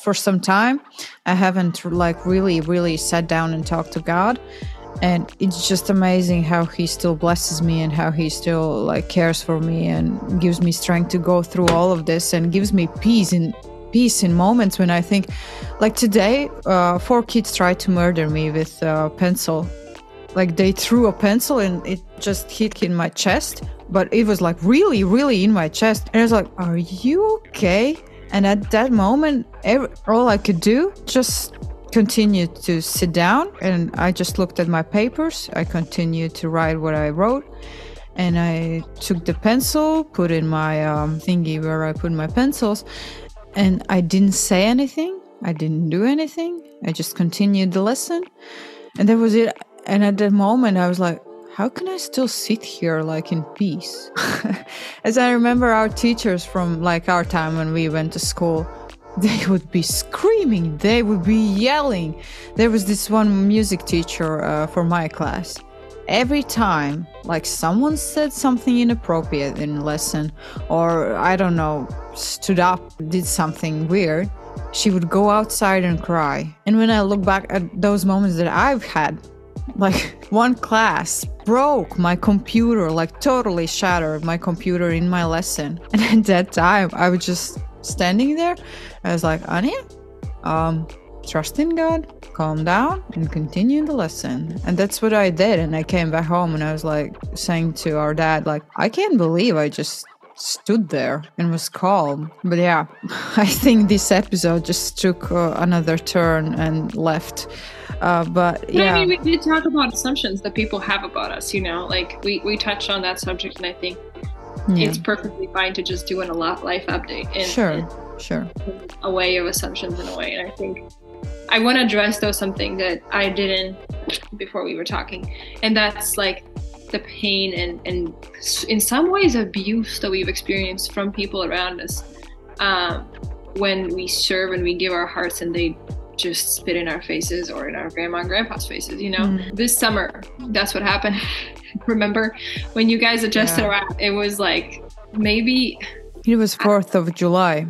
A: for some time, I haven't like really, really sat down and talked to God. And it's just amazing how he still blesses me and how he still like cares for me and gives me strength to go through all of this and gives me peace in peace in moments when I think, like today, uh, four kids tried to murder me with a pencil. Like they threw a pencil and it just hit in my chest, but it was like really, really in my chest. And I was like, "Are you okay?" And at that moment, every, all I could do just continue to sit down, and I just looked at my papers. I continued to write what I wrote and I took the pencil, put in my um, thingy where I put my pencils, and I didn't say anything. I didn't do anything. I just continued the lesson. And that was it. And at that moment, I was like, how can I still sit here like in peace? As I remember our teachers from like our time when we went to school, they would be screaming, they would be yelling. There was this one music teacher uh, for my class every time like someone said something inappropriate in lesson or i don't know stood up did something weird she would go outside and cry. And when i look back at those moments that i've had like one class broke my computer like totally shattered my computer in my lesson. And at that time i was just standing there i was like anya um trust in god calm down and continue the lesson. And that's what I did. And I came back home and I was like saying to our dad, like, I can't believe I just stood there and was calm. But yeah, I think this episode just took uh, another turn and left. Uh, but yeah,
B: I mean, we did talk about assumptions that people have about us. You know, like we we touched on that subject, and I think yeah. it's perfectly fine to just do an a lot life update. And,
A: sure,
B: and
A: sure.
B: A way of assumptions in a way, and I think I want to address though something that I didn't before we were talking, and that's like the pain and and in some ways abuse that we've experienced from people around us um, when we serve and we give our hearts and they just spit in our faces or in our grandma and grandpa's faces you know mm. this summer that's what happened remember when you guys adjusted yeah. around it was like maybe
A: it was 4th of july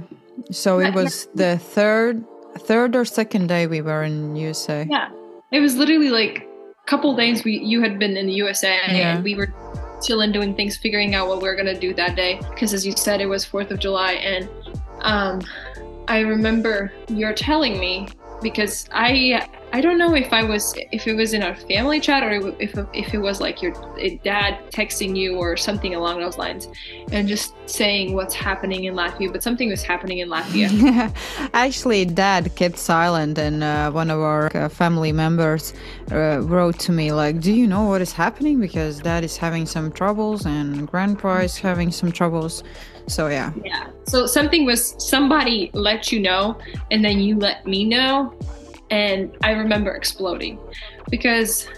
A: so it was the third third or second day we were in USA.
B: Yeah, it was literally like a couple days. We you had been in the USA yeah. and we were chilling, doing things, figuring out what we are gonna do that day. Because as you said, it was Fourth of July, and um, I remember you're telling me because I I don't know if I was if it was in our family chat or if if it was like your dad texting you or something along those lines, and just saying what's happening in Latvia. But something was happening in Latvia.
A: Actually, dad kept silent, and uh, one of our uh, family members uh, wrote to me like, "Do you know what is happening? Because dad is having some troubles, and grandpa is having some troubles." So yeah.
B: Yeah. So something was somebody let you know and then you let me know and I remember exploding because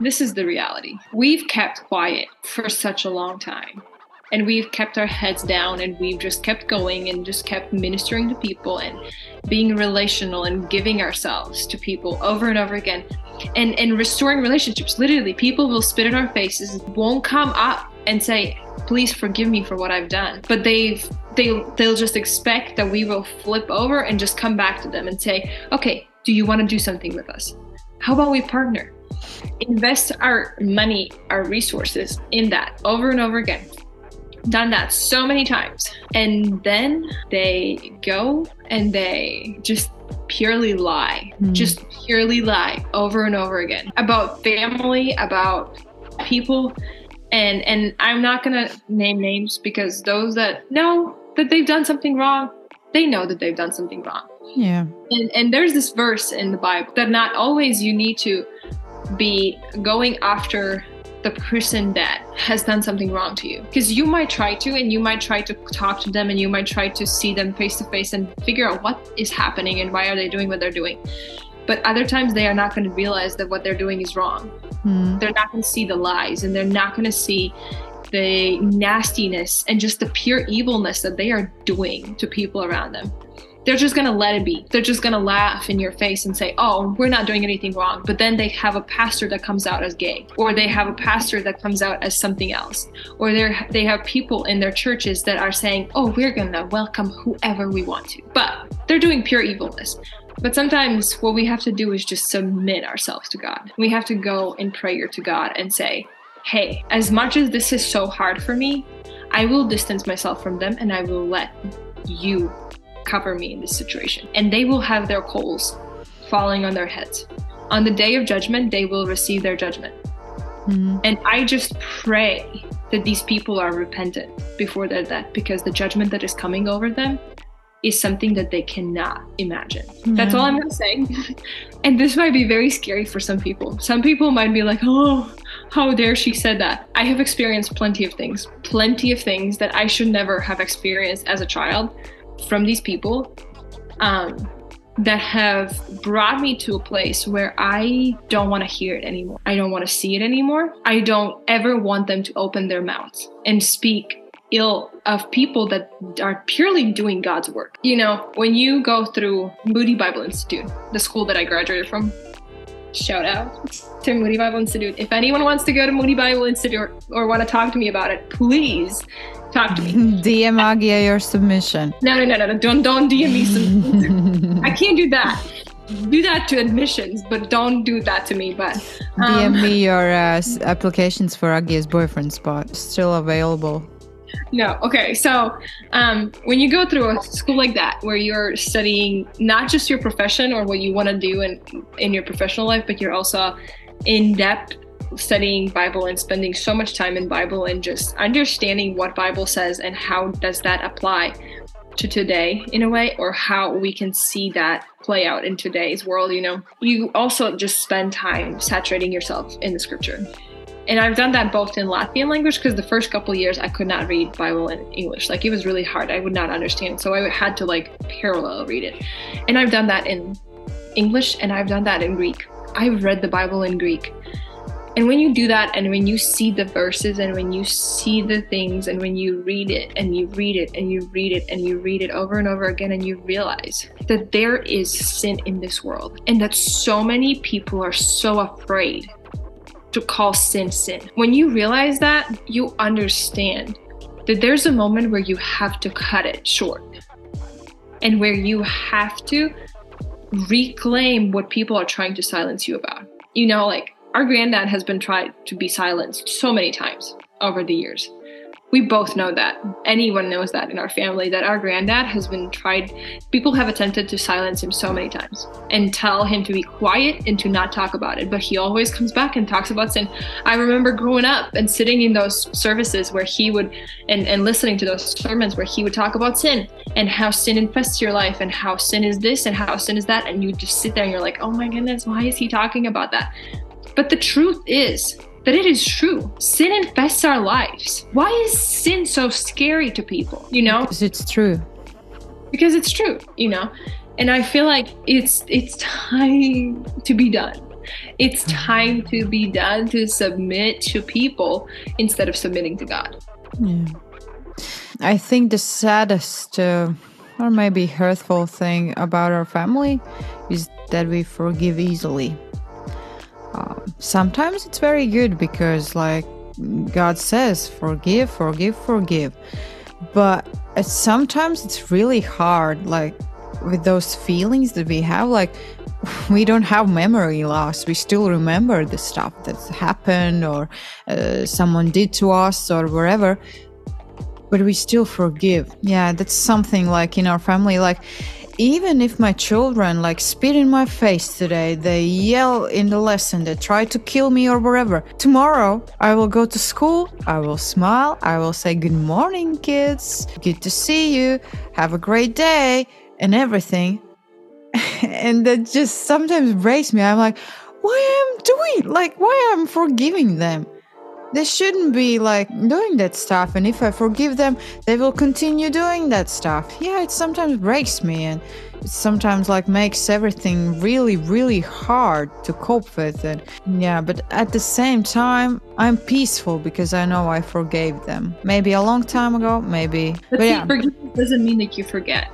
B: this is the reality. We've kept quiet for such a long time. and we've kept our heads down and we've just kept going and just kept ministering to people and being relational and giving ourselves to people over and over again and and restoring relationships literally people will spit in our faces won't come up and say please forgive me for what i've done but they've they they'll just expect that we will flip over and just come back to them and say okay do you want to do something with us? How about we partner? Invest our money our resources in that over and over again. Done that so many times. And then they go and they just purely lie. Hmm. Just purely lie over and over again. About family about people. And and i'm not gonna name names because those that know that they've done something wrong they know that they've done something wrong
A: Yeah.
B: and, and there's this verse in the Bible that not always you need to be going after the person that has done something wrong to you. Because you might try to, and you might try to talk to them, and you might try to see them face to face and figure out what is happening and why are they doing what they're doing. But other times they are not going to realize that what they're doing is wrong.
A: Mm.
B: They're not going to see the lies, and they're not going to see the nastiness and just the pure evilness that they are doing to people around them they're just gonna let it be. They're just gonna laugh in your face and say, "Oh, we're not doing anything wrong." But then they have a pastor that comes out as gay, or they have a pastor that comes out as something else, or they they have people in their churches that are saying, "Oh, we're gonna welcome whoever we want to," but they're doing pure evilness. But sometimes what we have to do is just submit ourselves to God. We have to go in prayer to God and say, "Hey, as much as this is so hard for me, I will distance myself from them and I will let you cover me in this situation. And they will have their coals falling on their heads. On the day of judgment, they will receive their judgment.
A: Mm.
B: And I just pray that these people are repentant before their death because the judgment that is coming over them is something that they cannot imagine. That's all I'm going to say. and this might be very scary for some people. Some people might be like, oh, how dare she said that? I have experienced plenty of things, plenty of things that I should never have experienced as a child from these people um, that have brought me to a place where I don't want to hear it anymore. I don't want to see it anymore. I don't ever want them to open their mouths and speak ill of people that are purely doing God's work. You know, when you go through Moody Bible Institute, the school that I graduated from, shout out to Moody Bible Institute. If anyone wants to go to Moody Bible Institute or, or want to talk to me about it, please talk to me.
A: DM Agia your submission.
B: No, no, no, no, no. Don't don't DM me some. I can't do that. Do that to admissions, but don't do that to me. But um,
A: DM me your uh, applications for Agia's boyfriend spot. Still available.
B: no. Okay, so um, when you go through a school like that, where you're studying not just your profession or what you want to do in in your professional life, but you're also in depth studying Bible and spending so much time in Bible and just understanding what Bible says and how does that apply to today in a way or how we can see that play out in today's world you know? You also just spend time saturating yourself in the scripture. And i've done that both in latvian language because the first couple years i could not read bible in english. Like it was really hard. I would not understand. So i had to like parallel read it. And i've done that in english and i've done that in greek. I've read the bible in greek and when you do that, and when you see the verses, and when you see the things, and when you read it, and you read it, and you read it, and you read it over and over again, and you realize that there is sin in this world, and that so many people are so afraid to call sin sin. When you realize that, you understand that there's a moment where you have to cut it short, and where you have to reclaim what people are trying to silence you about. You know, like our granddad has been tried to be silenced so many times over the years. We both know that. Anyone knows that in our family that our granddad has been tried. People have attempted to silence him so many times and tell him to be quiet and to not talk about it. But he always comes back and talks about sin. I remember growing up and sitting in those services where he would, and, and listening to those sermons where he would talk about sin and how sin infests your life and how sin is this and how sin is that. And you just sit there and you're like, oh my goodness, why is he talking about that? But the truth is that it is true. Sin infests our lives. Why is sin so scary to people? You know,
A: Because it's true.
B: because it's true, you know. And I feel like it's it's time to be done. It's time to be done to submit to people instead of submitting to God.
A: Yeah. I think the saddest uh, or maybe hurtful thing about our family is that we forgive easily. Sometimes it's very good because, like God says, forgive, forgive, forgive. But uh, sometimes it's really hard, like with those feelings that we have, like we don't have memory loss. We still remember the stuff that's happened or uh, someone did to us or wherever but we still forgive. Yeah, that's something like in our family. Like, even if my children like spit in my face today, they yell in the lesson, they try to kill me or whatever. Tomorrow, I will go to school, I will smile, I will say, Good morning, kids, good to see you, have a great day, and everything. and that just sometimes breaks me. I'm like, why am I'm doing like why am I'm forgiving them they shouldn't be like doing that stuff and if i forgive them they will continue doing that stuff. Yeah it sometimes breaks me and it sometimes like makes everything really really hard to cope with it. Yeah but at the same time i'm peaceful because i know i forgave them. Maybe a long time ago maybe.
B: But,
A: but yeah.
B: forgiveness doesn't mean that you forget.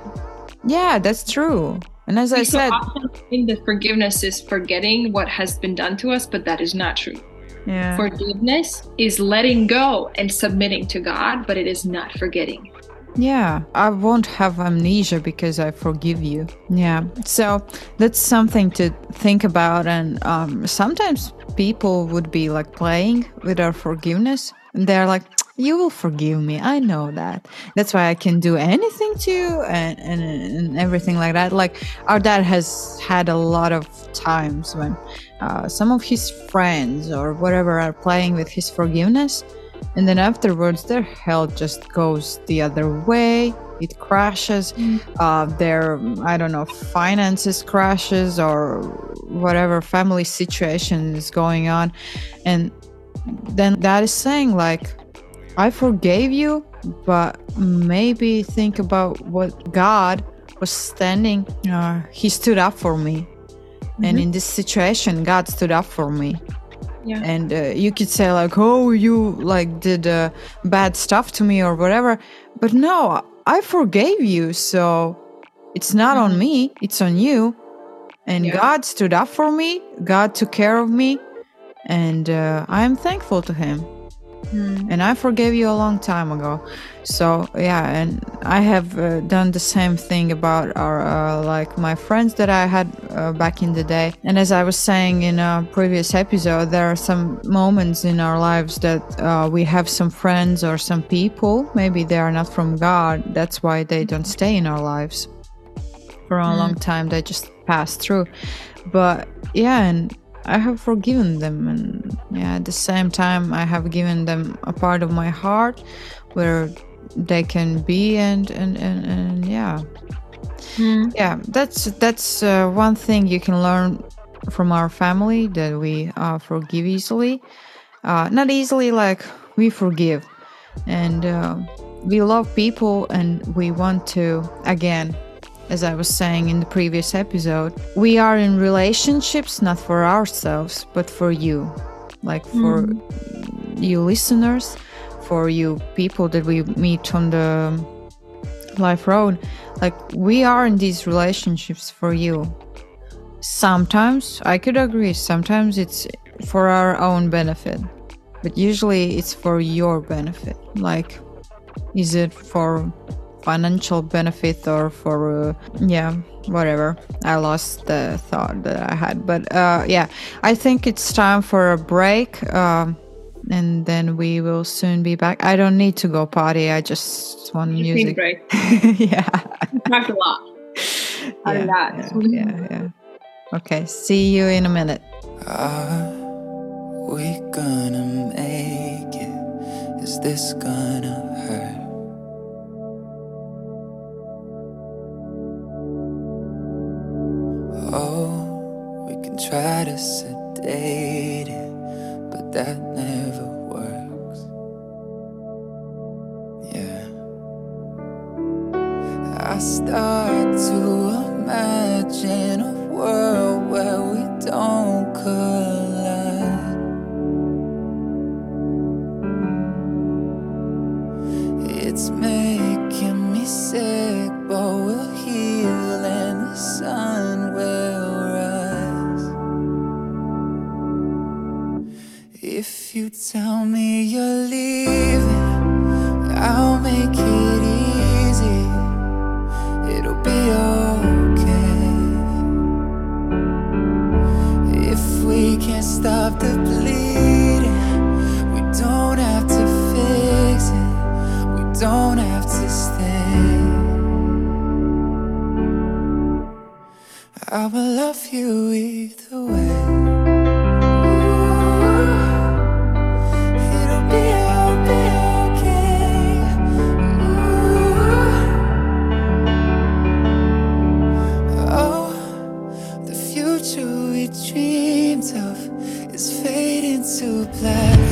A: Yeah that's true. And as i
B: so
A: said
B: often think that forgiveness is forgetting what has been done to us but that is not true
A: yeah
B: Forgiveness is letting go and submitting to God, but it is not forgetting.
A: Yeah, I won't have amnesia because I forgive you. Yeah, so that's something to think about. And um, sometimes people would be like playing with our forgiveness, and they're like, "You will forgive me. I know that. That's why I can do anything to you and, and and everything like that." Like our dad has had a lot of times when uh, some of his friends or whatever are playing with his forgiveness. And then afterwards their health just goes the other way. It crashes. Uh, their i don't know finances crashes or whatever family situation is going on. And then that is saying like i forgave you but maybe think about what god was standing uh, he stood up for me and in this situation god stood up for me.
B: Yeah.
A: and uh, you could say like oh you like did uh, bad stuff to me or whatever. But no i forgave you so it's not on me it's on you. And
B: Yeah.
A: god stood up for me god took care of me and uh, i am thankful to him. And i forgave you a long time ago so yeah and i have uh, done the same thing about our uh, like my friends that i had uh, back in the day. And as i was saying in a previous episode there are some moments in our lives that uh, we have some friends or some people maybe they are not from god that's why they don't stay in our lives for a long time they just pass through. But yeah and i have forgiven them and yeah at the same time i have given them a part of my heart where they can be and and and, and yeah. Yeah that's that's uh, one thing you can learn from our family that we uh, forgive easily. Uh, not easily like we forgive. And uh, we love people and we want to again as i was saying in the previous episode we are in relationships not for ourselves but for you. Like for you listeners for you people that we meet on the life road like we are in these relationships for you. Sometimes i could agree sometimes it's for our own benefit but usually it's for your benefit. Like is it for financial benefit or for uh, yeah whatever? I lost the thought that i had but uh yeah i think it's time for a break. Um and then we will soon be back i don't need to go party i just want
B: You
A: music
B: break.
A: yeah
B: We talked a lot. A
A: yeah,
B: lot.
A: yeah, yeah, yeah. Okay, see you in a minute.
G: Are we gonna make it? Is this gonna hurt? Oh, we can try to sedate it, but that never works. Yeah. I start to imagine a world where we don't collide. It's
C: making me sick, but we'll heal and the sun You tell me you're leaving, I'll make it easy. It'll be okay. If we can't stop the bleeding, we don't have to fix it. We don't have to stay. I will love you either way. Of is fading to black.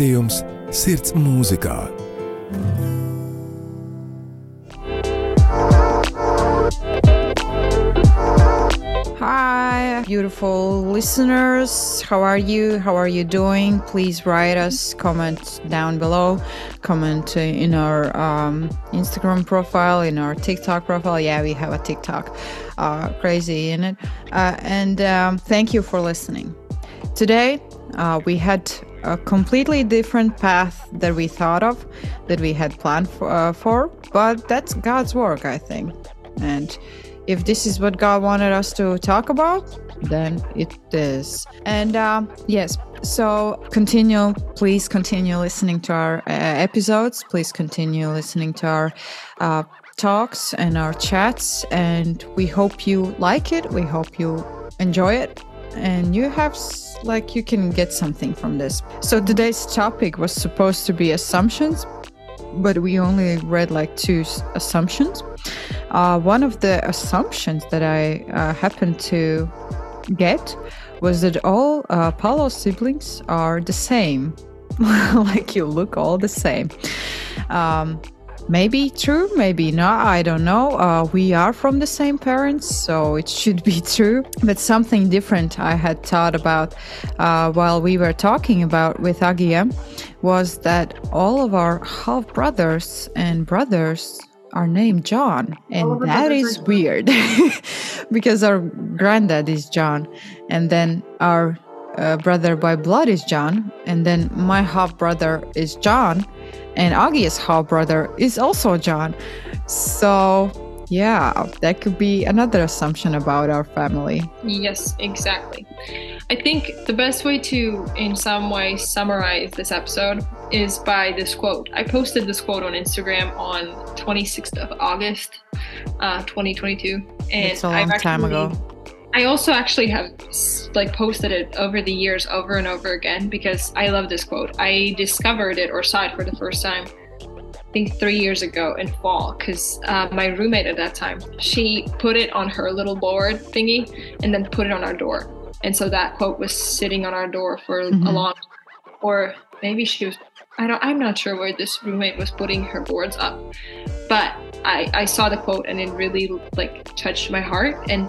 D: Raidījums Sirds mūzikā.
A: Hi, beautiful listeners. How are you? How are you doing? Please write us, comment down below, comment in our um, Instagram profile, in our TikTok profile. Yeah, we have a TikTok. Uh, crazy in it. Uh, and um, thank you for listening. Today, uh, we had a completely different path that we thought of, that we had planned for, uh, for but that's God's work, I think. And if this is what God wanted us to talk about, then it is. And um, yes, so continue, please continue listening to our uh, episodes. Please continue listening to our uh, talks and our chats. And we hope you like it. We hope you enjoy it. And you have, s- like, you can get something from this. So today's topic was supposed to be assumptions, but we only read like two assumptions. Uh, one of the assumptions that I uh, happened to get was that all uh, Paulo siblings are the same. like you look all the same. Um, maybe true, maybe not. I don't know. Uh, we are from the same parents, so it should be true. But something different I had thought about uh, while we were talking about with Agia was that all of our half brothers and brothers are named John, and that is weird because our granddad is John, and then our uh, brother by blood is John, and then my half brother is John, and Agi's half brother is also John. So, yeah, that could be another assumption about our family.
B: Yes, exactly. I think the best way to, in some way, summarize this episode is by this quote. I posted this quote on Instagram on 26th of August, uh, 2022, and
A: It's a long time ago.
B: I also actually have like posted it over the years over and over again because I love this quote. I discovered it or saw it for the first time I think three years ago in fall because uh, my roommate at that time she put it on her little board thingy and then put it on our door and so that quote was sitting on our door for
A: Mhm.
B: a long or maybe she was I don't I'm not sure where this roommate was putting her boards up but I I saw the quote and it really like touched my heart and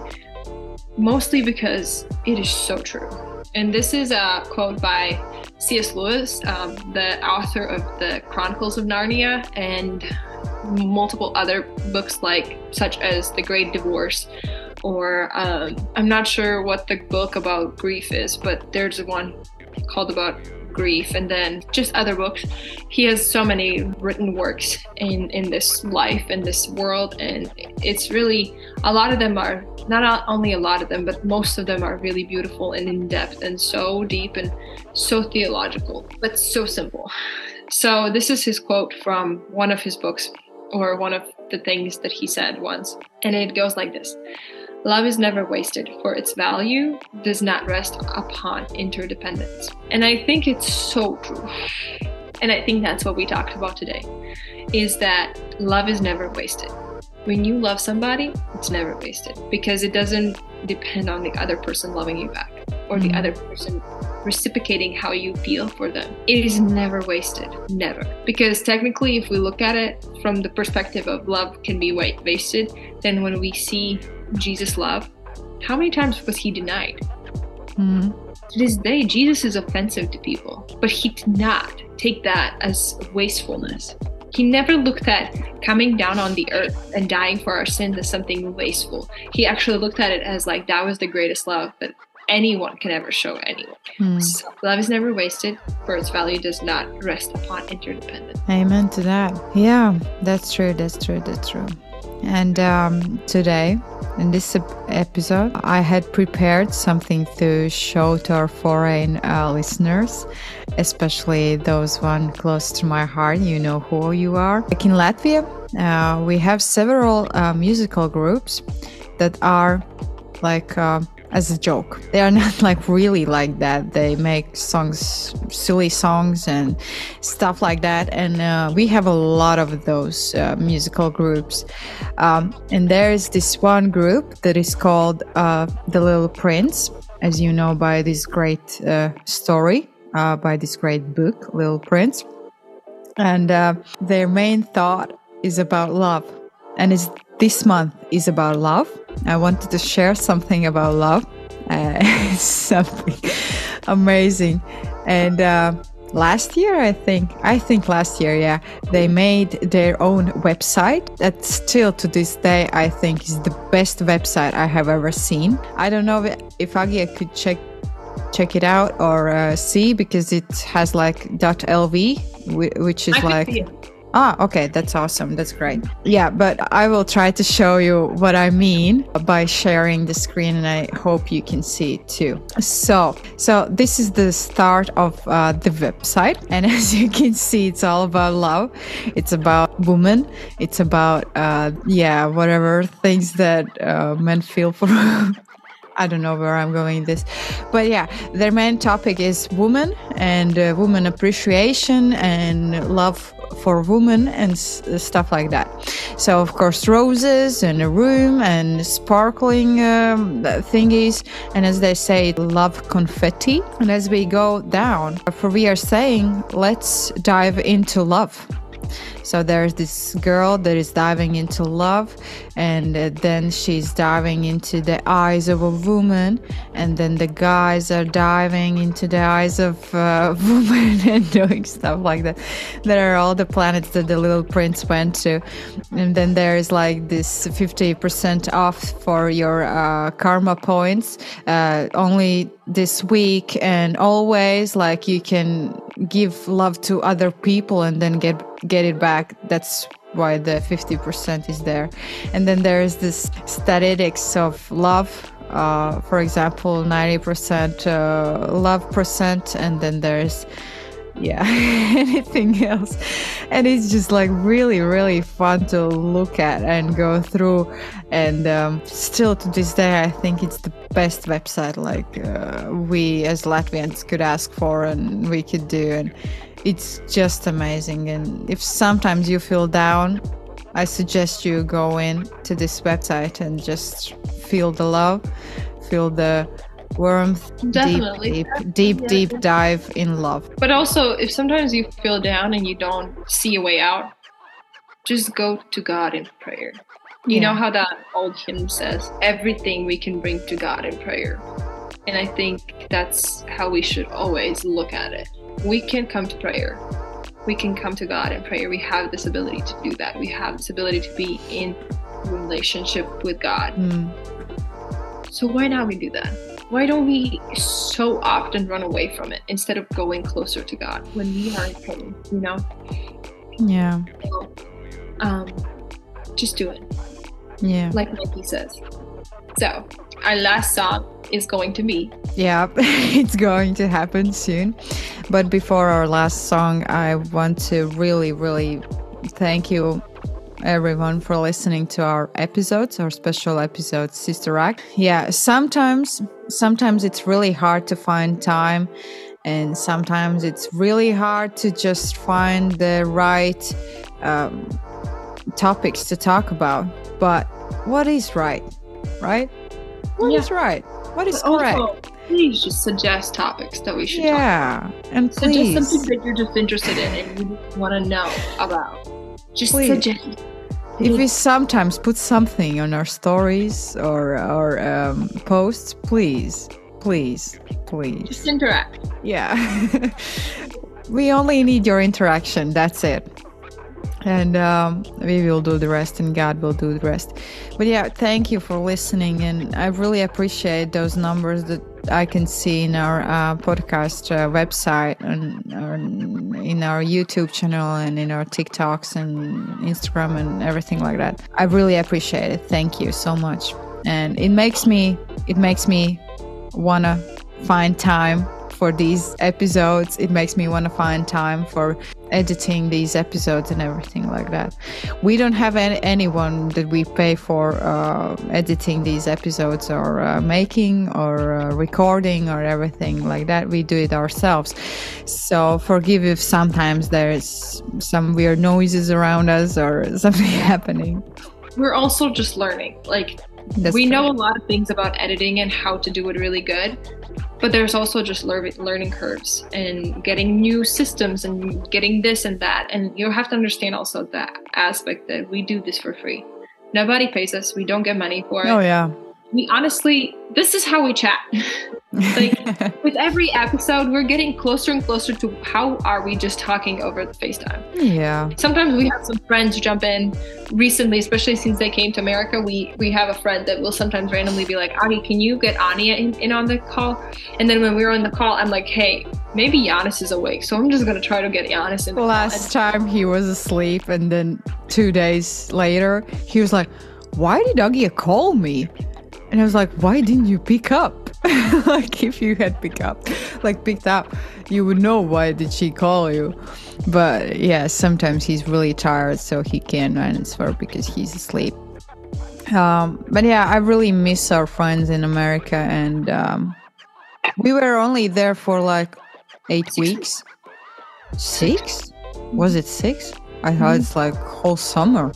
B: mostly because it is so true. And this is a quote by C.S. Lewis, um, the author of the Chronicles of Narnia, and multiple other books like such as The Great Divorce, or um, I'm not sure what the book about grief is, but there's one called about grief, and then just other books. He has so many written works in in this life in this world, and it's really a lot of them are not only a lot of them, but most of them are really beautiful and in depth and so deep and so theological, but so simple. So, this is his quote from one of his books, or one of the things that he said once. And it goes like this Love is never wasted, for its value does not rest upon interdependence. And I think it's so true. And I think that's what we talked about today is that love is never wasted when you love somebody, it's never wasted because it doesn't depend on the other person loving you back or the
A: Mhm.
B: other person reciprocating how you feel for them. It is never wasted, never. Because technically, if we look at it from the perspective of love can be wa- wasted, then when we see Jesus' love, how many times was he denied?
A: Mhm.
B: To this day, Jesus is offensive to people, but he did not take that as wastefulness. He never looked at coming down on the earth and dying for our sins as something wasteful. He actually looked at it as like that was the greatest love that anyone can ever show anyone.
A: Hmm.
B: So, love is never wasted, for its value does not rest upon interdependence.
A: Amen to that. Yeah, that's true. That's true. That's true. And um, today, in this episode, I had prepared something to show to our foreign uh, listeners, especially those one close to my heart. You know who you are. Like in Latvia, uh, we have several uh, musical groups that are like uh, as a joke. They are not like really like that. They make songs, silly songs, and stuff like that. And uh, we have a lot of those uh, musical groups. Um, and there is this one group that is called uh, The Little Prince, as you know by this great uh, story, uh, by this great book, Little Prince. And uh, their main thought is about love. And is this month is about love. I wanted to share something about love. Uh, something amazing. And uh, last year, I think, I think last year, yeah, they made their own website that still to this day, I think is the best website I have ever seen. I don't know if- Agia could check check it out or uh, see because it has like .lv, which is like. Ah, okay, that's awesome. That's great. Yeah, but I will try to show you what I mean by sharing the screen, and I hope you can see it too. So, so this is the start of uh, the website, and as you can see, it's all about love. It's about women. It's about uh, yeah, whatever things that uh, men feel for. I don't know where I'm going with this, but yeah, their main topic is women and uh, woman appreciation and love for women and stuff like that. So of course, roses and a room and sparkling um, thingies, and as they say, love confetti. And as we go down, for we are saying, let's dive into love. So there's this girl that is diving into love, and uh, then she's diving into the eyes of a woman, and then the guys are diving into the eyes of uh, women and doing stuff like that. There are all the planets that the little prince went to, and then there's like this 50% off for your uh, karma points uh, only this week and always. Like you can give love to other people and then get get it back. That's why the 50% is there. And then there's this statistics of love uh, for example, 90% uh, love percent, and then there's yeah anything else. And it's just like really really fun to look at and go through. And um, still to this day i think it's the best website like uh, we as latvians could ask for and we could do. And it's just amazing and if sometimes you feel down i suggest you go in to this website and just feel the love feel the warmth
B: Definitely.
A: deep deep deep
B: Yeah.
A: deep dive in love
B: But also, if sometimes you feel down and you don't see a way out, just go to God in prayer. You know how that old hymn says, everything we can bring to God in prayer. And I think that's how we should always look at it. We can come to prayer. We can come to God in prayer. We have this ability to do that. We have this ability to be in relationship with God.
A: Mm.
B: So why not we do that? Why don't we so often run away from it instead of going closer to God when we are in pain? You know,
A: yeah
B: so, um, just do it,
A: yeah
B: like Nike says. So our last song is going to be
A: Yeah, it's going to happen soon. But before our last song, I want to really, really thank you everyone for listening to our episodes, our special episodes, Sister Act. Yeah, sometimes sometimes it's really hard to find time and sometimes it's really hard to just find the right um, topics to talk about. But what is right? Right? What is
B: Yeah.
A: right? What is
B: But
A: correct?
B: also, please just suggest topics that we should talk about.
A: Yeah, and
B: Suggest something that you're just interested in and you want to know about. Just
A: Please.
B: suggest.
A: if we sometimes put something on our stories or our um, posts, please, please, please,
B: Just interact.
A: yeah. we only need your interaction. That's it. And um, we will do the rest, and God will do the rest. But yeah, thank you for listening, and I really appreciate those numbers that I can see in our uh, podcast uh, website and our, in our YouTube channel and in our TikToks and Instagram and everything like that. I really appreciate it. Thank you so much, and it makes me it makes me wanna find time for these episodes. It makes me want to find time for editing these episodes and everything like that. We don't have any, anyone that we pay for uh, editing these episodes or uh, making or uh, recording or everything like that. We do it ourselves. So forgive if sometimes there's some weird noises around us or something happening.
B: We're also just learning. Like
A: That's
B: we
A: true.
B: know a lot of things about editing and how to do it really good but there's also just learning curves and getting new systems and getting this and that. And you have to understand also that aspect that we do this for free. Nobody pays us. We don't get money for it.
A: Oh yeah.
B: We honestly this is how we chat like with every episode we're getting closer and closer to how are we just talking over the facetime
A: yeah.
B: sometimes we have some friends jump in recently especially since they came to america we we have a friend that will sometimes randomly be like ani can you get ania in, in on the call and then when we were on the call i'm like hey maybe Yanis is awake so i'm just gonna try to get Yanis in the
A: Last
B: call.
A: time he was asleep, and then two days later, he was like, Why did Agia call me? And I was like, Why didn't you pick up? like, if you had picked up, like, picked up, you would know why did she call you. But yeah, sometimes he's really tired, so he can't answer because he's asleep. Um, but yeah, I really miss our friends in America, and um, we were only there for like eight weeks. Six? Was it six? I thought it's like whole summer.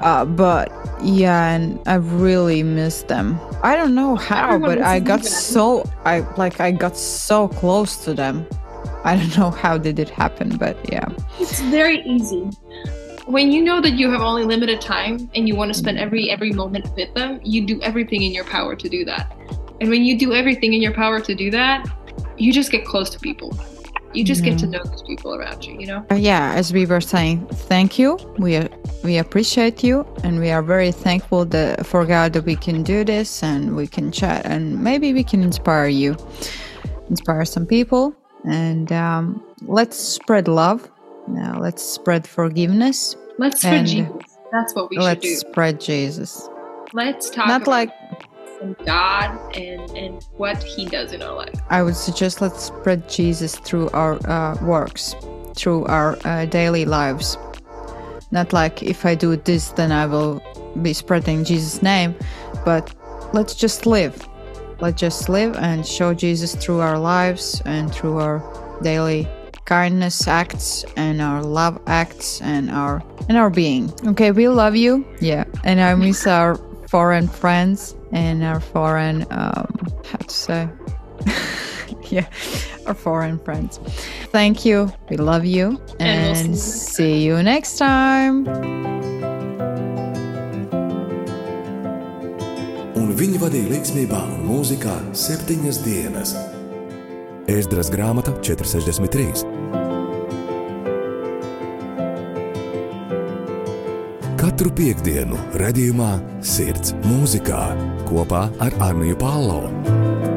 A: Uh, but yeah, and I really miss them. I don't know how, but I got
B: them.
A: so I like I got so close to them. I don't know how did it happen, but yeah.
B: it's very easy when you know that you have only limited time and you want to spend every every moment with them you do everything in your power to do that and when you do everything in your power to do that you just get close to people you just get to know those people around you you know
A: Uh, yeah, as we were saying, thank you. We we appreciate you, and we are very thankful that for God that we can do this and we can chat, and maybe we can inspire you, inspire some people, and um, let's spread love. Now let's spread forgiveness.
B: let's spread jesus that's what we should do.
A: let's spread Jesus.
B: let's talk
A: Not like
B: God and, and what He does in our life.
A: I would suggest let's spread Jesus through our uh, works, through our uh, daily lives. Not like if I do this, then I will be spreading Jesus' name, but let's just live. Let's just live and show Jesus through our lives and through our daily kindness acts and our love acts and our and our being. Okay, we love you. Yeah, and I miss our foreign friends and our foreign um, how to say yeah our foreign friends thank you we love you
B: And
A: and,
B: we'll
A: see you next time
D: un viņi vadīja līdzsvarā un mūzikā septiņas dienas. Ēzdras grāmata 463. Katru piekdienu, redzējumā, sirds mūzikā kopā ar Arniju Pālau.